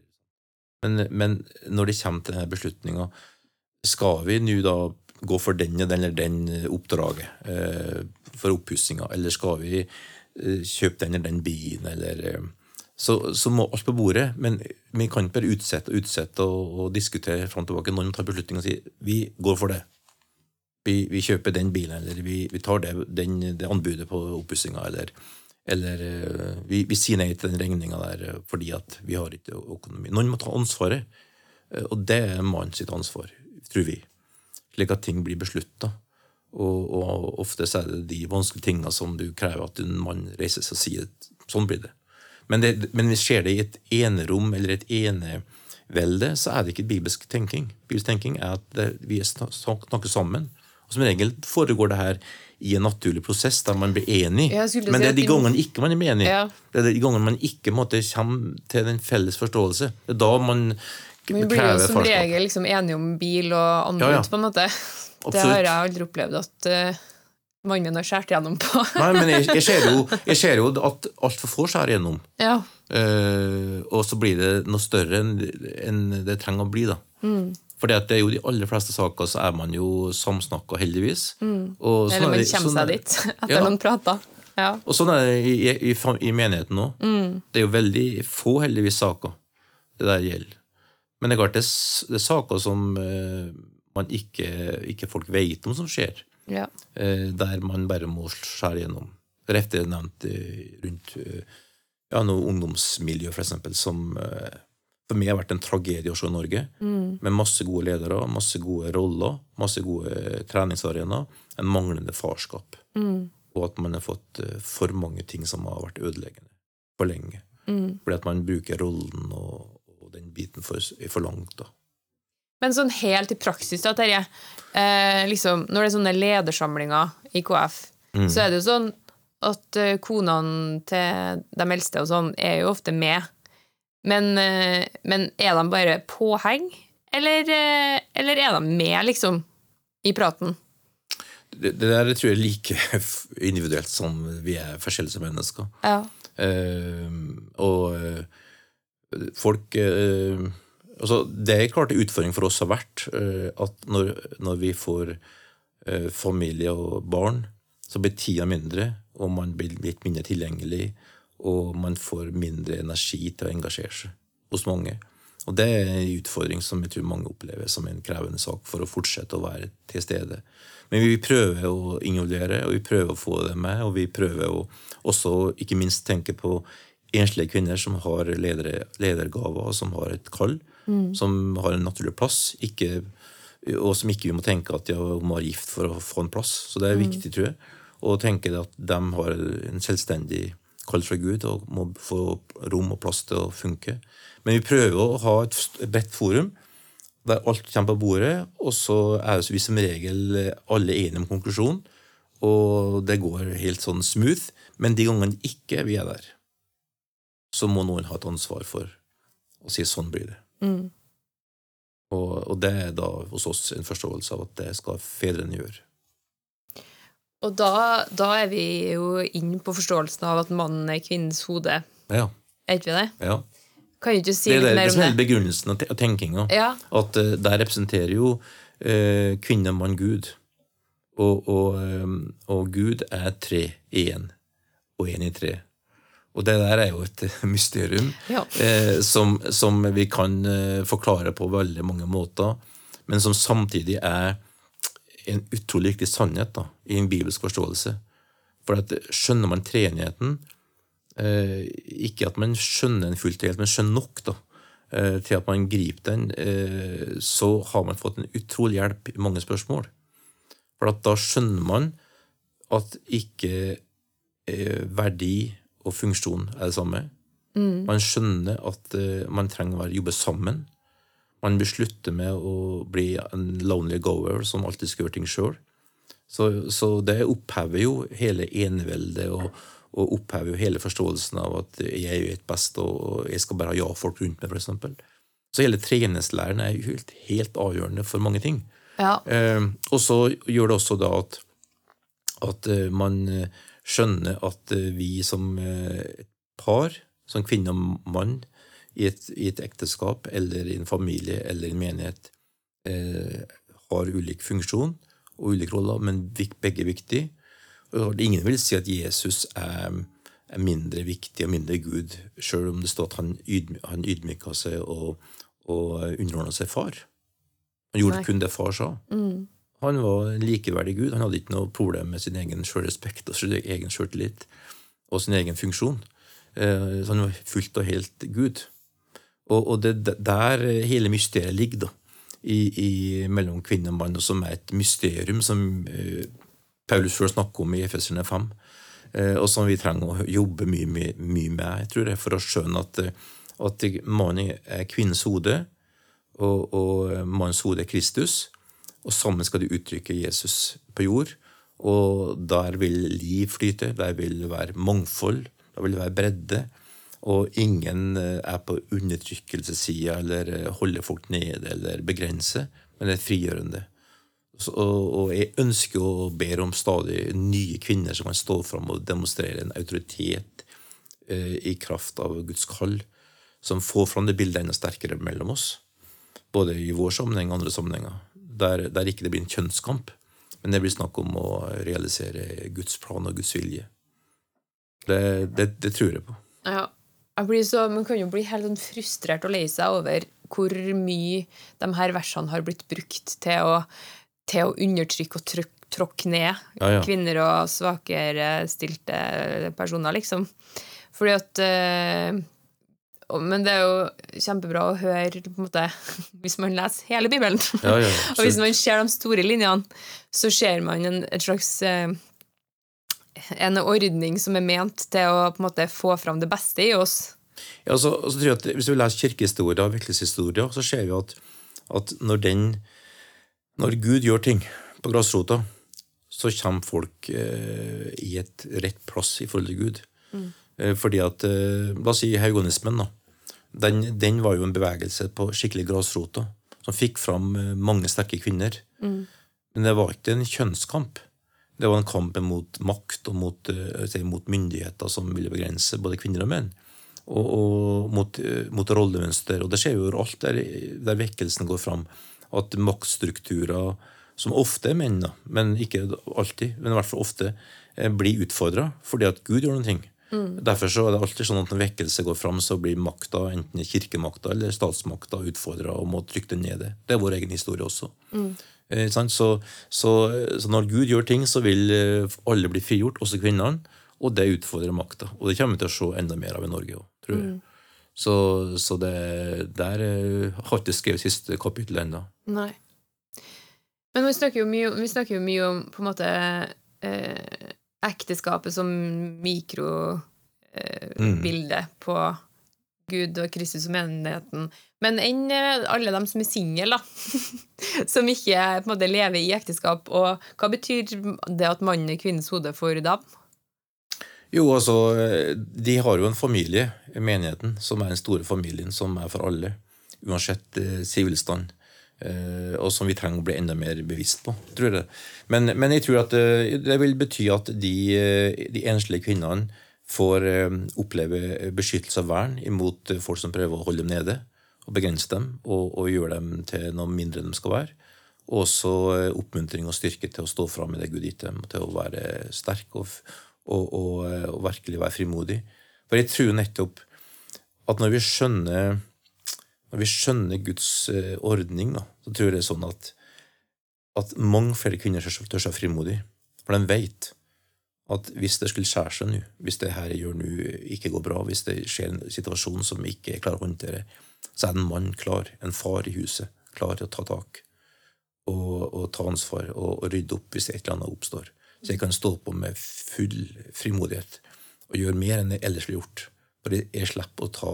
Men, men når det kommer til denne beslutninga, skal vi nå da gå for den eller den oppdraget eh, for oppussinga, eller skal vi eh, kjøpe den eller den bilen, eller eh, så, så må alt på bordet, men vi kan ikke bare utsette og utsette og, og diskutere fram og tilbake. Noen må ta beslutning og si vi går for det. Vi, vi kjøper den bilen, eller vi, vi tar det, den, det anbudet på oppussinga, eller, eller vi, vi sier nei til den regninga der fordi at vi har ikke økonomi. Noen må ta ansvaret, og det er mannens ansvar, tror vi. Slik at ting blir beslutta. Og, og ofte så er det de vanskelige tinga som du krever at en mann reiser seg og sier sånn blir det. Men, det, men hvis skjer det i et enerom eller et enevelde, så er det ikke bibelsk tenking. Bibelsk tenking er at det, vi snakker sammen. Og Som regel foregår det her i en naturlig prosess der man blir enig. Men det er de gangene ikke man er enig. Ja. Det er de gangene man ikke måtte, kommer til den felles forståelse. Det er da man Vi blir jo som farskap. regel liksom enige om bil og anbud, Ja, ja. på en måte. Det har jeg aldri opplevd at uh, mannen har skåret gjennom på. Nei, men jeg, jeg, ser jo, jeg ser jo at altfor få skjærer gjennom. ja. Uh, og så blir det noe større enn en det trenger å bli. da. Mm. For det er jo de aller fleste saker så er man jo samsnakka, heldigvis. Og sånn Mm. Eller er man kommer sånn seg dit etter Ja. noen prater. Ja. Og sånn er det i, i, i, menigheten nå. Mm. Det er jo veldig få, heldigvis, saker det der gjelder. Men det er klart det er, er saker som eh, man ikke, ikke folk vet om som skjer. Ja. eh, der man bare må skjære gjennom. Rett er nevnt eh, rundt ja, noe ungdomsmiljø, for eksempel, som for meg har vært en tragedie å se i Norge. Med masse gode ledere, masse gode roller, masse gode treningsarenaer. En manglende farskap. Og at man har fått for mange ting som har vært ødeleggende for lenge. Fordi at man bruker rollen og den biten for, for langt. da. Men sånn helt i praksis, da, Terje. Eh, liksom, når det er sånne ledersamlinger i KF, Mm. så er det jo sånn at eh, konene til de eldste og sånn er jo ofte med. Men, eh, men er de bare påheng, eller, eh, eller er de med, liksom, i praten? Det, det der tror jeg er like individuelt som vi er forskjellige som mennesker. Ja. Eh, og folk eh, altså Det er klart en utfordring for oss har vært eh, at når, når vi får eh, familie og barn, så blir tida mindre, og man blir litt mindre tilgjengelig, og man får mindre energi til å engasjere seg hos mange. Og det er en utfordring som jeg tror mange opplever som en krevende sak for å fortsette å være til stede. Men vi prøver å involvere, og vi prøver å få det med, og vi prøver å også ikke minst tenke på enslige kvinner som har ledere, ledergaver, og som har et kall, som har en naturlig plass, ikke, og som ikke vi må tenke at de har må være gift for å få en plass. Så det er viktig, tror jeg, å tenke at de har en selvstendig kall fra Gud og må få rom og plass til å funke. Men vi prøver å ha et bredt forum der alt kommer på bordet, og så er vi som regel alle enige om konklusjonen, og det går helt sånn smooth. Men de gangene ikke vi er der, så må noen ha et ansvar for å si sånn blir det. Og, og det er da hos oss en forståelse av at det skal fedrene gjøre. Og da, da er vi jo inn på forståelsen av at mannen er kvinnens hode. Ja, Er ikke vi det? ja. Kan du ikke si Det er litt det, det mer om er det? begrunnelsen og te- tenkinga. Ja. At uh, der representerer jo uh, kvinne, mann, Gud. Og, og, um, og Gud er tre i én, og én i tre. Og det der er jo et mysterium Ja. eh, som, som vi kan eh, forklare på veldig mange måter, men som samtidig er en utrolig viktig sannhet da, i en bibelsk forståelse. For at skjønner man treenigheten, eh, ikke at man skjønner den fullt og helt, men skjønner nok, da, eh, til at man griper den, eh, så har man fått en utrolig hjelp i mange spørsmål. For at da skjønner man at ikke eh, verdi og funksjon er det samme. Man skjønner at uh, man trenger å jobbe sammen. Man beslutter slutte med å bli en lonely goer som alltid skal gjøre ting sjøl. Så, så det opphever jo hele eneveldet og, og opphever jo hele forståelsen av at jeg vet best, og jeg skal bare ha ja-folk rundt meg, f.eks. Så hele treningslæren er helt, helt avgjørende for mange ting. Ja. Uh, og så gjør det også da at, at eh, man skjønner at eh, vi som eh, et par, som kvinne og mann, i et, i et ekteskap eller i en familie eller en menighet, eh, har ulik funksjon og ulike roller, men begge er viktige. Og ingen vil si at Jesus er, er mindre viktig og mindre Gud, sjøl om det står at han, ydmy, han ydmyka seg og, og underordna seg far. Han gjorde Nei. kun det far sa. Han var en likeverdig Gud. Han hadde ikke noe problem med sin egen sjølrespekt og sin egen sjøltillit og sin egen funksjon. Eh, Så han var fullt og helt Gud. Og, det er der hele mysteriet ligger, da. I, i, mellom kvinne og mann, og som er et mysterium som eh, Paulus før snakker om i Efeserne 5. eh, Og som vi trenger å jobbe mye, mye, mye med, jeg tror jeg, for å skjønne at, at mannen er kvinnens hode, og, og mannens hode er Kristus. Og sammen skal de uttrykke Jesus på jord. Og der vil liv flyte, der vil det være mangfold, der vil det være bredde. Og ingen eh, er på undertrykkelsessida eller eh, holder folk nede eller begrenser, men er frigjørende. Og jeg ønsker og ber om stadig nye kvinner som kan stå fram og demonstrere en autoritet eh, i kraft av Guds kall, som får fram det bildet enda sterkere mellom oss. Både i vår sammenheng og andre sammenhenger. Der, der ikke det blir en kjønnskamp, men det blir snakk om å realisere Guds plan og Guds vilje. Det, det, det tror jeg på. Ja. Jeg blir så, man kan jo bli helt sånn frustrert og lei seg over hvor mye de her versene har blitt brukt til å, til å undertrykke og tråkke ned Ja, ja. kvinner og svakere stilte personer, liksom. Fordi at og- Men det er jo kjempebra å høre måte, hvis man leser hele Bibelen. Ja, ja, og hvis man ser de store linjene, så ser man en, et slags eh, en ordning som er ment til å på en måte få fram det beste i oss. Ja, så, så tror jeg at Hvis vi leser kirkehistorie og virkelighetshistorie, så ser vi at, at når, den, når Gud gjør ting på grasrota, så kommer folk eh, i et rett plass i forhold til Gud. Eh, fordi at, eh, La oss si haugonismen. da. Den, den var jo en bevegelse på skikkelig grasrota, som fikk fram eh, mange sterke kvinner. Men det var ikke en kjønnskamp. Det var en kamp mot makt og mot, eh, si, mot myndigheter som ville begrense både kvinner og menn. Og, og mot, eh, mot rollemønster. Og det skjer jo alt der, der vekkelsen går fram. At maktstrukturer, som ofte er menn, men ikke alltid, men i hvert fall ofte, blir utfordra fordi at Gud gjør noen ting. Derfor så er det alltid sånn at når vekkelse går fram, så blir makta, enten kirkemakta eller statsmakta, utfordra og må trykke den ned. Det er vår egen historie også. Eh. Så, så, så når Gud gjør ting, så vil eh, alle bli frigjort, også kvinnene. Og det utfordrer makta. Og det kommer vi til å se enda mer av i Norge òg, tror jeg. Så, så det der eh, har ikke skrevet siste kapittel ennå. Nei. Men vi snakker jo mye, vi snakker jo mye om på en måte eh, ekteskapet som mikrobilde eh, mm. på Gud og Kristus og menigheten. Men enn eh, alle dem som er single, som ikke måte lever i ekteskap. Og hva betyr det at mannen er kvinnens hode for dem? Jo, altså, de har jo en familie, menigheten, som er den store familien, som er for alle. Uansett eh, sivilstand. Eh, og som vi trenger å bli enda mer bevisst på, tror jeg. Men, men jeg tror at eh, det vil bety at de, eh, de enslige kvinnene får oppleve beskyttelse og vern imot folk som prøver å holde dem nede og begrense dem og, og gjøre dem til noe mindre enn de skal være. Og også oppmuntring og styrke til å stå fram med det Gud gitt dem, til å være sterk og, og, og virkelig være frimodig. For jeg tror nettopp at når vi skjønner, når vi skjønner Guds eh, ordning, da, så tror jeg det er sånn at, at mange flere kvinner tør seg frimodig. For de vet at hvis det skulle skjære seg nå, hvis det her jeg gjør nå ikke går bra, hvis det skjer en situasjon som jeg ikke klarer å håndtere, så er en mann klar, en far i huset, klar til å ta tak og, og ta ansvar og, og, rydde opp hvis et eller annet oppstår. Så jeg kan stå på med full frimodighet og gjøre mer enn jeg ellers ville gjort. For jeg slipper å ta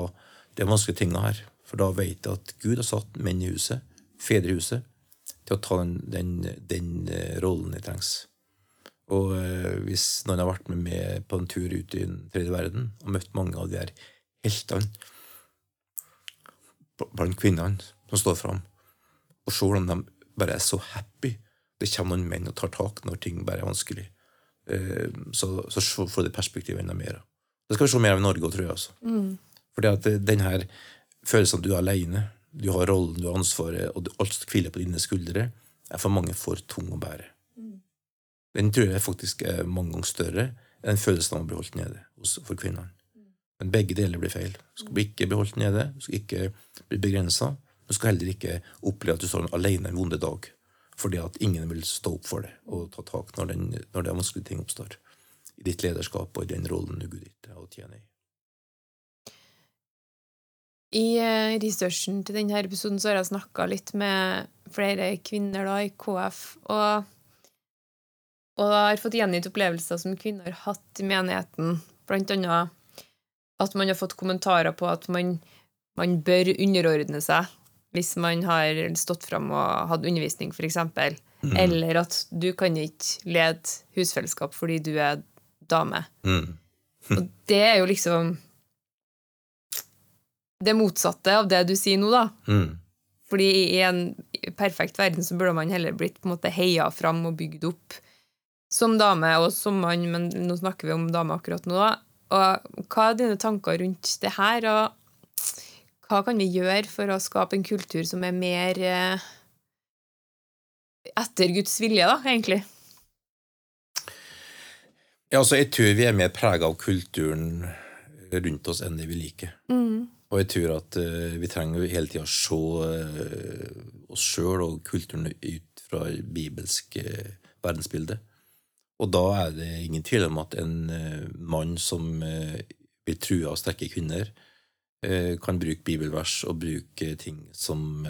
de vanskelige tingene her. For da vet jeg at Gud har satt menn i huset, fedre i huset, til å ta den, den, den eh, rollen jeg trengs. Og eh, hvis noen har vært med meg på en tur ut i den tredje verden og møtt mange av de her heltene blant kvinnene som står fram, og se hvordan de bare er så happy Det kommer noen menn og tar tak når ting bare er vanskelig. Eh, så, så får det perspektivet enda mer. Det skal vi se mer av i Norge òg, tror jeg. altså. Mm. Fordi at den her følelsen av at du er aleine, du har rollen, du har ansvaret, og alt hviler på dine skuldre, er for mange for tung å bære. Den tror jeg faktisk er mange ganger større enn følelsen av å bli holdt nede for kvinnene. Men begge deler blir feil. Du skal ikke bli holdt nede, du skal ikke bli begrensa. Du skal heller ikke oppleve at du står alene en vonde dag fordi at ingen vil stå opp for det og ta tak når, den, når det er vanskelige ting oppstår. I ditt lederskap og i den rollen du Gud ditt deg å tjene i. I eh, researchen til denne episoden så har jeg snakka litt med flere kvinner da i KF, og og har fått gjengitt opplevelser som kvinner har hatt i menigheten. Blant annet at man har fått kommentarer på at man, man bør underordne seg hvis man har stått fram og hatt undervisning, f.eks. Mm. Eller at du kan ikke lede husfellesskap fordi du er dame. Mm. og det er jo liksom det motsatte av det du sier nå, da. Mm. Fordi i en perfekt verden så burde man heller blitt på en måte heia fram og bygd opp som dame og som mann, men nå snakker vi om dame akkurat nå, da. Og hva er dine tanker rundt det her, og hva kan vi gjøre for å skape en kultur som er mer eh, etter Guds vilje, da, egentlig? Ja, altså, jeg tror vi er mer prega av kulturen rundt oss enn det vi liker. Mm. Og jeg tror at uh, vi trenger hele tida å se uh, oss sjøl og kulturen ut fra bibelsk uh, verdensbilde. Og da er det ingen tvil om at en mann som blir trua av sterke kvinner, kan bruke bibelvers og bruke ting som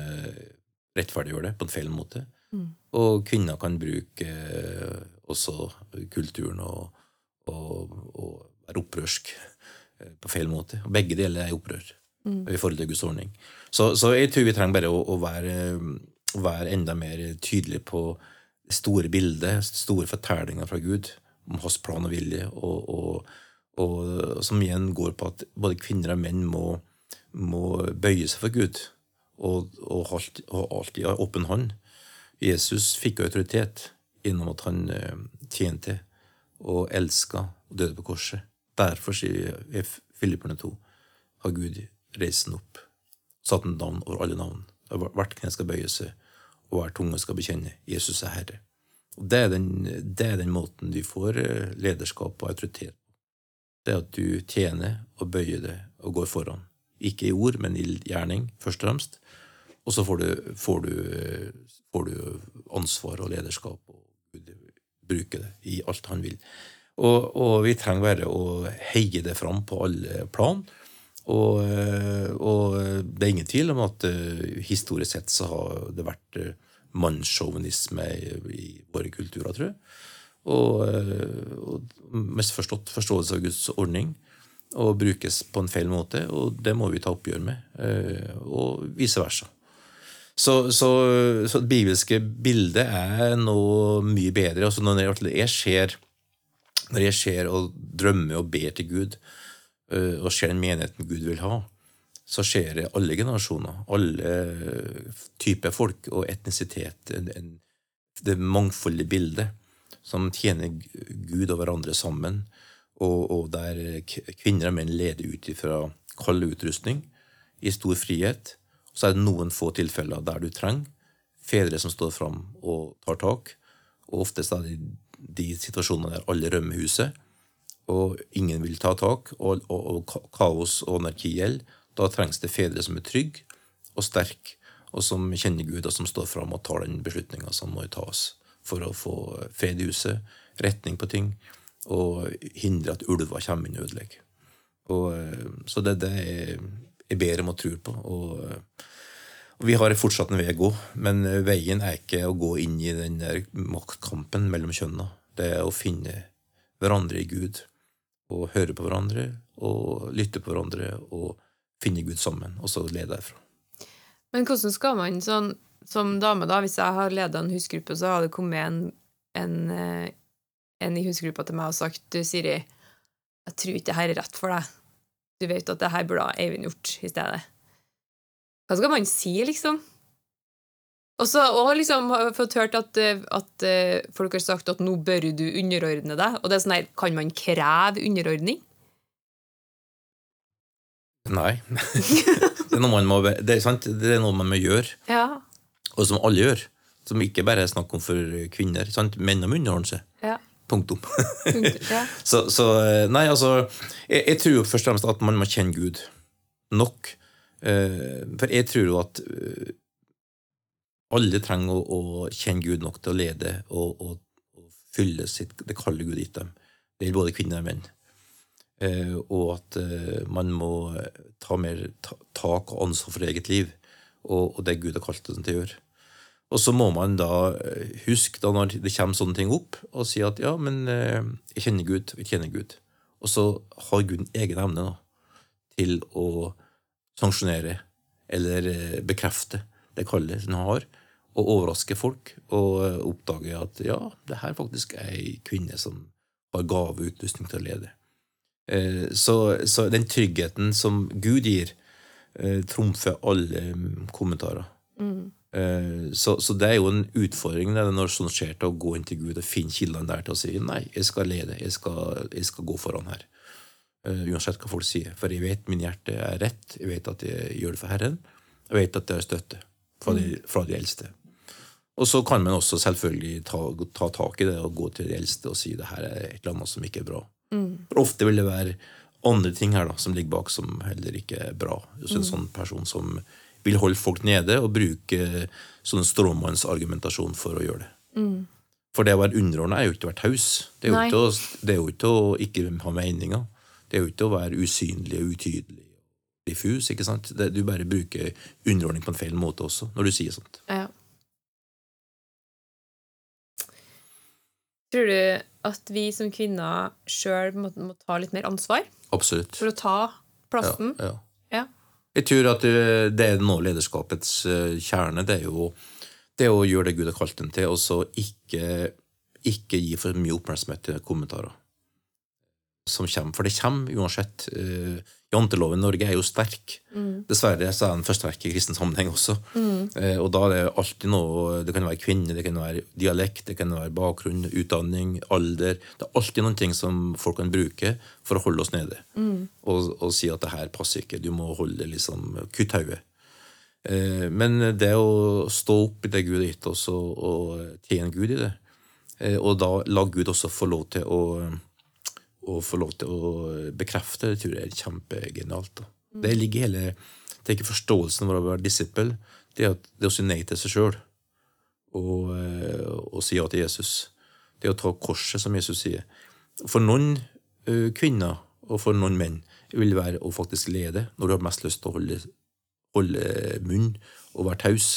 rettferdiggjør det på en feil måte. Mm. Og kvinner kan bruke også kulturen og, og, og, være opprørsk på feil måte. Og begge deler er opprør mm. i forhold til Guds ordning. Så, så, jeg tror vi trenger bare å, å være, være enda mer tydelige på store bildet, store fortellinger fra Gud om hans plan og vilje, og, og, og, som igjen går på at både kvinner og menn må, må bøye seg for Gud og, og alltid ha åpen hånd. Jesus fikk autoritet gjennom at han eh, tjente og elska og døde på korset. Derfor, sier Filipperne 2, har Gud reist den opp, satt en navn over alle navn. Hvert kne skal bøye seg, og hver tunge skal bekjenne Jesus er Herre. Og det er, den, det er den måten du får eh, lederskap og autoritet på. Det er at du tjener og bøyer det og går foran. Ikke i ord, men i gjerning, først og fremst. Og så får du, får du, får du ansvar og lederskap, og Gud bruker det i alt han vil. Og, og, vi trenger bare å heie det fram på alle plan. Og, eh, og, det er ingen tvil om at uh, historisk sett så har det vært uh, mannssjåvinisme i, våre kulturer, tror jeg. Og, og misforstått forståelse av Guds ordning. Og brukes på en feil måte, og det må vi ta oppgjør med. og vice versa. Så, så, så, det bibelske bildet er noe mye bedre. Altså når jeg ser når jeg ser og drømmer og ber til Gud, Eh, og ser den menigheten Gud vil ha, så skjer det alle generasjoner, alle typer folk og etnisitet. Det mangfoldige bildet som tjener Gud og hverandre sammen, og, og der kvinner og menn leder ut fra kald utrustning i stor frihet. Så er det noen få tilfeller der du trenger fedre som står fram og tar tak. Og oftest er det de situasjonene der alle rømmer huset og ingen vil ta tak, og, og, og kaos og anarki gjelder, da trengs det fedre som er trygge og sterke, og som kjenner Gud, og som står fram og tar den beslutninga som må tas for å få fred i huset, retning på ting, og hindre at ulver kommer inn og ødelegger. Så det, det er jeg ber om og tror på. Og, vi har fortsatt en vei å gå, men veien er ikke å gå inn i den der maktkampen mellom kjønna. Det er å finne hverandre i Gud, og høre på hverandre, og lytte på hverandre, og finne Gud sammen, og så lede derfra. Men hvordan skal man sånn som dame, da, hvis jeg har leda en husgruppe, så har det kommet en, en, eh, en i husgruppa til meg og sagt du, Siri, jeg tror ikke det her er rett for deg. Du vet at det her burde Eivind gjort i stedet. Hva skal man si, liksom? Og så og liksom har jeg fått hørt at, eh, at, eh, folk har sagt at nå bør du underordne deg. Og det er sånn her, kan man kreve underordning? Nei. det, er noe man må, det, er sant, det er noe man må gjøre, Ja. og som alle gjør. Som ikke bare er snakk om for kvinner. Sant? Menn må underordne seg. ja. Punktum. Ja. så, så Nei, altså jeg, jeg tror jo først og fremst at man må kjenne Gud nok. Eh, for jeg tror jo at eh, alle trenger å, å kjenne Gud nok til å lede og, og, og fylle sitt, det kallet Gud gitt dem. Det gjelder både kvinner og menn. Eh, og at eh, man må ta mer ta, tak og ansvar for eget liv, og, og det Gud har kalt oss til å gjøre. Og så må man da eh, huske da når det kommer sånne ting opp, og si at ja, men eh, jeg kjenner Gud, jeg kjenner Gud. Og så har Gud en egen evne da, til å sanksjonere eller eh, bekrefte det kallet han har, og overraske folk og eh, oppdage at ja, det her faktisk er ei kvinne som har gave og utrustning til å lede. Eh, Så, så den tryggheten som Gud gir, eh, trumfer alle mm, kommentarer. Mm. Så, så det er jo en utfordring det, når sånt skjer, til å gå inn til Gud og finne kildene der til å si nei, jeg skal lede, jeg skal, jeg skal gå foran her. Uansett hva folk sier. For jeg vet min hjerte er rett, jeg vet at jeg gjør det for Herren. Jeg vet at det er støtte fra de, fra de eldste. Og så kan man også selvfølgelig ta, ta tak i det og gå til de eldste og si det her er et eller annet som ikke er bra. For ofte vil det være andre ting her da, som ligger bak som heller ikke er bra. Så en sånn person som vil holde folk nede og bruke sånn stråmannsargumentasjon for å gjøre det. For det å være underordna er jo ikke å være taus. Det er jo ikke ikke å ikke ha meninger. Det er jo ikke å være usynlig og utydelig diffus. ikke sant? Det, du bare bruker underordning på en feil måte også, når du sier sånt. Ja. Tror du at vi som kvinner sjøl må, må ta litt mer ansvar Absolutt. for å ta plassen? Ja, ja. Ja. Jeg tror at det er nå lederskapets eh, kjerne. Det er jo det å gjøre det Gud har kalt dem til, og så ikke, ikke gi for mye oppmerksomhet til kommentarer som kommer. For det kommer uansett. Eh, Janteloven i Norge er jo sterk. Dessverre så er den for sterk i kristen sammenheng også. Eh, og da er det alltid noe Det kan være kvinne, det kan være dialekt, det kan være bakgrunn, utdanning, alder. Det er alltid noen ting som folk kan bruke for å holde oss nede. Og, og si at det her passer ikke, du må holde liksom Kutt hodet. Eh, Men det å stå opp i det Gud har gitt oss, og, og tjene Gud i det, eh, og da la Gud også få lov til å, å få lov til å bekrefte, det tror jeg er kjempegenialt. da. Det ligger hele er ikke forståelsen av å være disippel, det er, at, det er å si nei til seg sjøl og, eh, og si ja til Jesus. Det er å ta korset, som Jesus sier. For noen eh, kvinner og for noen menn vil det være å faktisk lede når du har mest lyst til å holde, holde munn og være taus.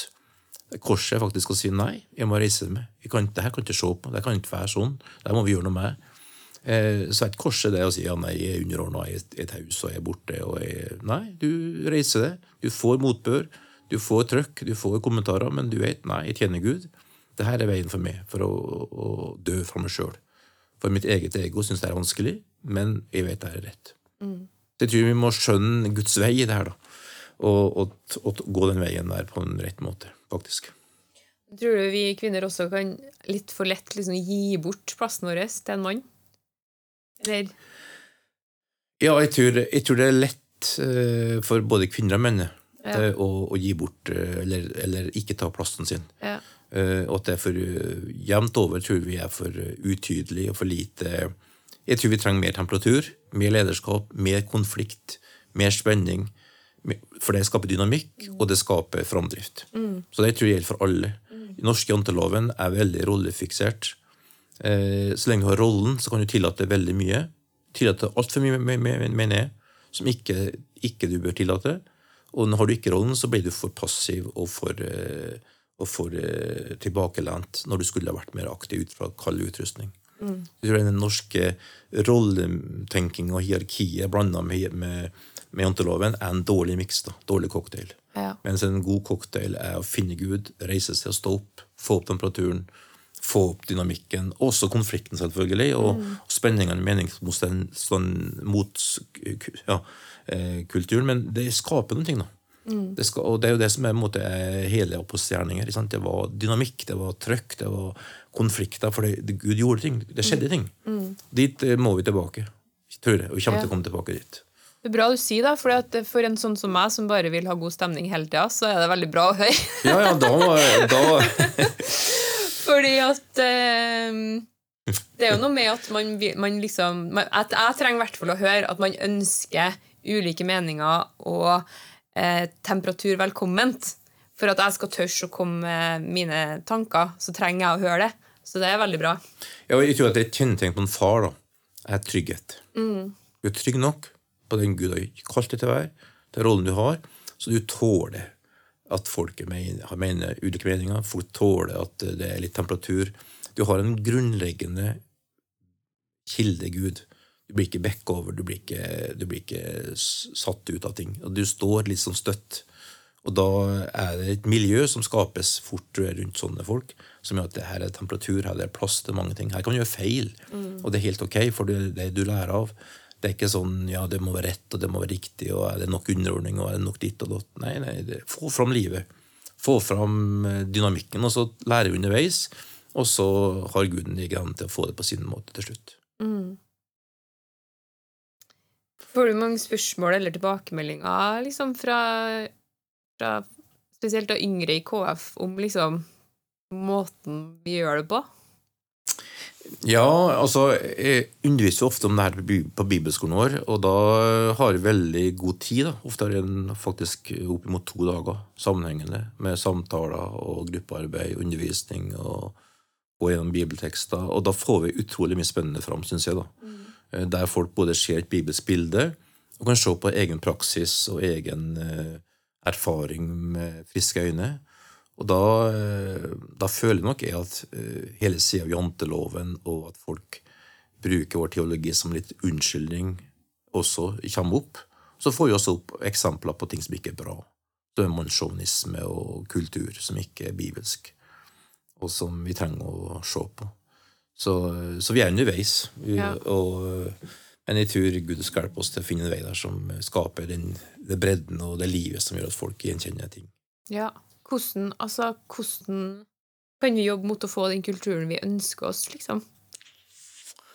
Korset er faktisk å si nei, jeg må reise meg. Jeg kan, det ikke se på, det kan ikke være sånn. Det må vi gjøre noe med. Eh, så er et korset det å si ja, nei, jeg er underordna, jeg er taus og jeg er borte. Og jeg, nei, du reiser det. Du får motbør, du får trøkk, du får kommentarer, men du vet nei, jeg tjener Gud. Det her er veien for meg for å, å dø for meg sjøl. For mitt eget ego syns det er vanskelig, men jeg vet det er rett. Så jeg tror vi må skjønne Guds vei i det her, da. Og, og, og gå den veien der på en rett måte, faktisk. Tror du vi kvinner også kan litt for lett liksom gi bort plassen vår til en mann? Eller Ja, jeg tror, jeg tror det er lett eh, for både kvinner og menn Ja. eh, å, å gi bort eh, eller, eller ikke ta plassen sin. Ja. Og at det er for jevnt over tror vi er for utydelig og for lite Jeg tror vi trenger mer temperatur, mer lederskap, mer konflikt, mer spenning. For det skaper dynamikk, og det skaper framdrift. Så det tror jeg gjelder for alle. Den norske janteloven er veldig rollefiksert. Eh, så lenge du har rollen, så kan du tillate veldig mye. Tillate altfor mye, me- me- mener jeg, som ikke, ikke du bør tillate. Og har du ikke rollen, så blir du for passiv og for, eh, og for eh, tilbakelent når du skulle ha vært mer aktiv ut fra kald utrustning. Mm. Jeg tror Den norske rolletenkinga og hierarkiet blanda med, med, med janteloven er en dårlig miks. Dårlig cocktail. Ja. Mens en god cocktail er å finne Gud, reise seg og stå opp, få opp temperaturen, få opp dynamikken. Også konflikten, selvfølgelig, og mm. spenningene, meningsmotstand mot ja, eh, kulturen. Men det skaper noen ting, da. Mm. Det skal, og det er jo det som er måte, hele opposisjonsgjerninger. Det var dynamikk, det var trøkk, det var konflikter. For det, Gud gjorde ting. Det skjedde ting. Mm. Dit eh, må vi tilbake. Tror jeg, og vi kommer til å komme tilbake dit. Det er bra du sier det, for for en sånn som meg, som bare vil ha god stemning hele tida, så er det veldig bra å høre. ja, ja, da, da. Fordi at eh, Det er jo noe med at man, man liksom man, at Jeg trenger i hvert fall å høre at man ønsker ulike meninger og eh, temperatur velkomment. For at jeg skal tørre å komme med mine tanker, så trenger jeg å høre det. Så det er veldig bra. Ja, jeg tror at det er et kjennetegn på en far da, er trygghet. Mm. Du er trygg nok på den Gud har kalt deg til å være, den rollen du har, så du tåler at folk mener, ulike meninger. Folk tåler at det er litt temperatur. Du har en grunnleggende kildegud. Du blir ikke backover, du blir ikke, du blir ikke satt ut av ting. Du står litt sånn støtt. Og da er det et miljø som skapes fort rundt sånne folk, som gjør at det her er temperatur, her er det plass til mange ting. Her kan du gjøre feil, mm. og det er helt ok, for det er det du lærer av. Det er ikke sånn ja, det må være rett og det må være riktig, og er det nok underordning og er det nok ditt og datt. Nei, nei, få fram livet. Få fram eh, dynamikken, og så lære underveis. Og så har Gud en grann til å få det på sin måte til slutt. Mm. Får du mange spørsmål eller tilbakemeldinger liksom fra, fra spesielt da yngre i KF om liksom måten vi gjør det på? Ja, altså Jeg underviser ofte om det her på bibelskolen vår, og da har jeg veldig god tid. da. Ofte har jeg faktisk oppimot to dager sammenhengende med samtaler og gruppearbeid, undervisning og gå gjennom bibeltekster. Og da får vi utrolig mye spennende fram, syns jeg. da. Mm. Der folk både ser et bibelsk bilde og kan se på egen praksis og egen eh, erfaring med friske øyne. Og da, eh, da, føler nok jeg at eh, hele sida av janteloven og at folk bruker vår teologi som litt unnskyldning, også kommer opp. Så får vi også opp eksempler på ting som ikke er bra. Det er og kultur som ikke er bibelsk, og som vi trenger å se på. Så, så vi er underveis. Ja. Og, men jeg tror Gud skal hjelpe oss til å finne en vei der som skaper den, det bredden og det livet som gjør at folk gjenkjenner ting. Ja, hvordan, altså, hvordan kan vi jobbe mot å få den kulturen vi ønsker oss, liksom?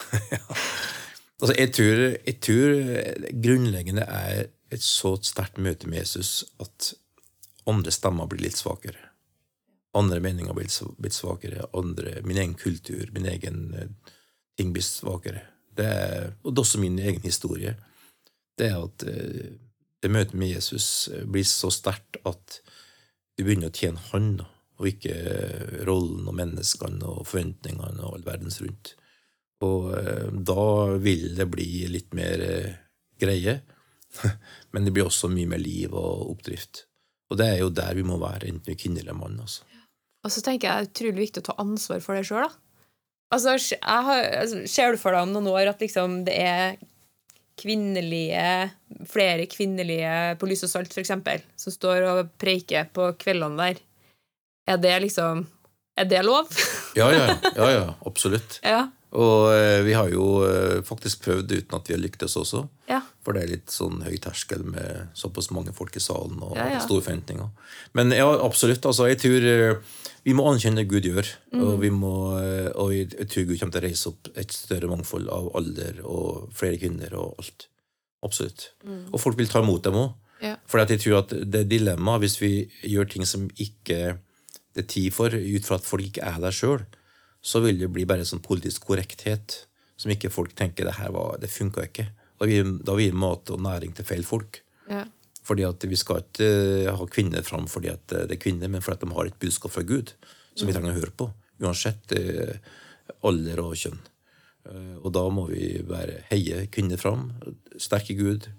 ja. Altså, jeg tror, jeg tror grunnleggende er et så sterkt møte med Jesus at andre stemmer blir litt svakere. Andre meninger blir litt svakere. Andre, min egen kultur, min egen uh, ting blir svakere. Det er, og det er også min egen historie. Det er at uh, det møtet med Jesus eh, blir så sterkt at du begynner å tjene han, og ikke rollen og menneskene og forventningene og all verdens rundt. Og eh, da vil det bli litt mer eh, greie, men det blir også mye mer liv og oppdrift. Og det er jo der vi må være, enten vi er kvinne eller mann. Altså. Og så tenker jeg det er utrolig viktig å ta ansvar for det sjøl, da. Altså, har, altså, ser du for deg om noen år at liksom det er kvinnelige Flere kvinnelige på Lys og Salt, eksempel, som står og preiker på kveldene der. Er det liksom Er det lov? ja, ja, ja, ja, absolutt. Ja. Og eh, vi har jo eh, faktisk prøvd uten at vi har lyktes også. Ja. For det er litt sånn høy terskel med såpass mange folk i salen og ja, store forventninger. Men ja, absolutt. altså, Jeg tror eh, vi må anerkjenne det Gud gjør. Mm. Og, vi må, eh, og jeg tror Gud kommer til å reise opp et større mangfold av alder og flere kvinner og alt. Absolutt. Mm. Og folk vil ta imot dem òg. Ja. For jeg tror at det er dilemma hvis vi gjør ting som ikke det er tid for, ut fra at folk ikke er der sjøl, så vil det bli bare sånn politisk korrekthet som ikke folk tenker det her var, det funka ikke. Da vil vi mat og næring til feil folk. Ja. Fordi at Vi skal ikke eh, ha kvinner fram fordi at eh, det er kvinner, men fordi at de har et budskap fra Gud som vi trenger å høre på. Uansett eh, alder og kjønn. Og da må vi bare heie kvinner fram. Sterke Gud.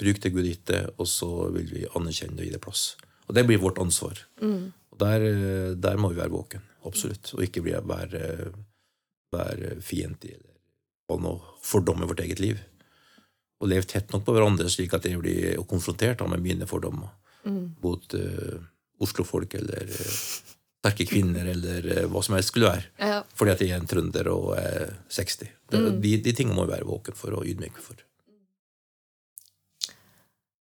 Bruk det Gud gitt det, og så vil vi anerkjenne det og gi det plass. Og det blir vårt ansvar. Og der, der må vi være våken. Absolutt. Og ikke bli, være, være fiendtlige eller ha noe fordom i vårt eget liv. Og leve tett nok på hverandre, slik at jeg blir konfrontert da, med mine fordommer mot uh, Oslo-folk eller uh, sterke kvinner eller uh, hva som helst skulle være. Ja. Fordi at jeg er en trønder og er 60. Det, de, de tingene må vi være våken for og ydmyk for.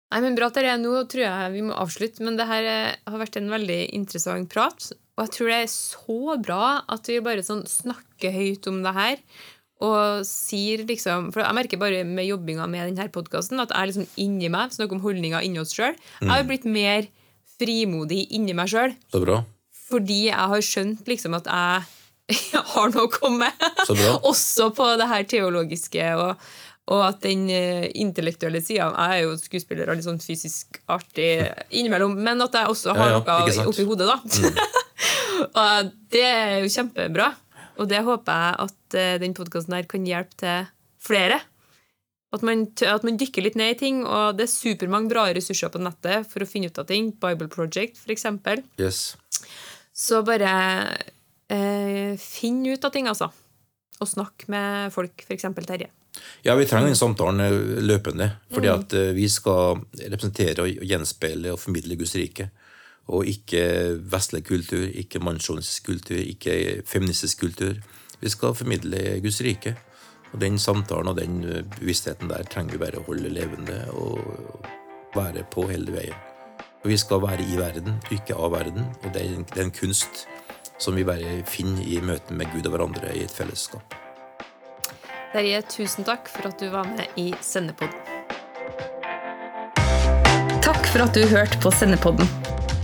Nei, men bra, Terje. Nå tror jeg vi må avslutte, men det her har vært en veldig interessant prat. Og jeg tror det er så bra at vi bare sånn snakker høyt om det her. Og sier liksom For jeg merker bare med jobbinga med denne podkasten at jeg liksom inni meg snakker om holdninger inni oss sjøl. Jeg har blitt mer frimodig inni meg sjøl fordi jeg har skjønt liksom at jeg har noe å komme med. Også på det her teologiske og, og at den eh, intellektuelle sida Jeg er jo skuespiller og litt sånn fysisk artig innimellom, men at jeg også har Ja, ja, noe oppi hodet, da. og det er jo kjempebra. Og det håper jeg at uh, den podkasten her kan hjelpe til flere. At man, at man dykker litt ned i ting, og det er supermange bra ressurser på nettet for å finne ut av ting. Bible Project, eksempel. Yes. Så bare eh, finn ut av ting, altså. Og snakk med folk, f.eks. Terje. Ja, vi trenger den samtalen eh, løpende. Fordi at eh, vi skal representere og gjenspeile og formidle Guds rike. Og ikke vestlig kultur, ikke mannssjåvinistisk kultur, ikke feministisk kultur. Vi skal formidle Guds rike. Og den samtalen og den bevisstheten der trenger vi bare å holde levende og være på hele veien. Og vi skal være i verden, ikke av verden. Og det er en, det er en kunst som vi bare finner i møten med Gud og hverandre i et fellesskap. Terje, tusen takk for at du var med i Sendepodden. Takk for at du hørte på Sendepodden.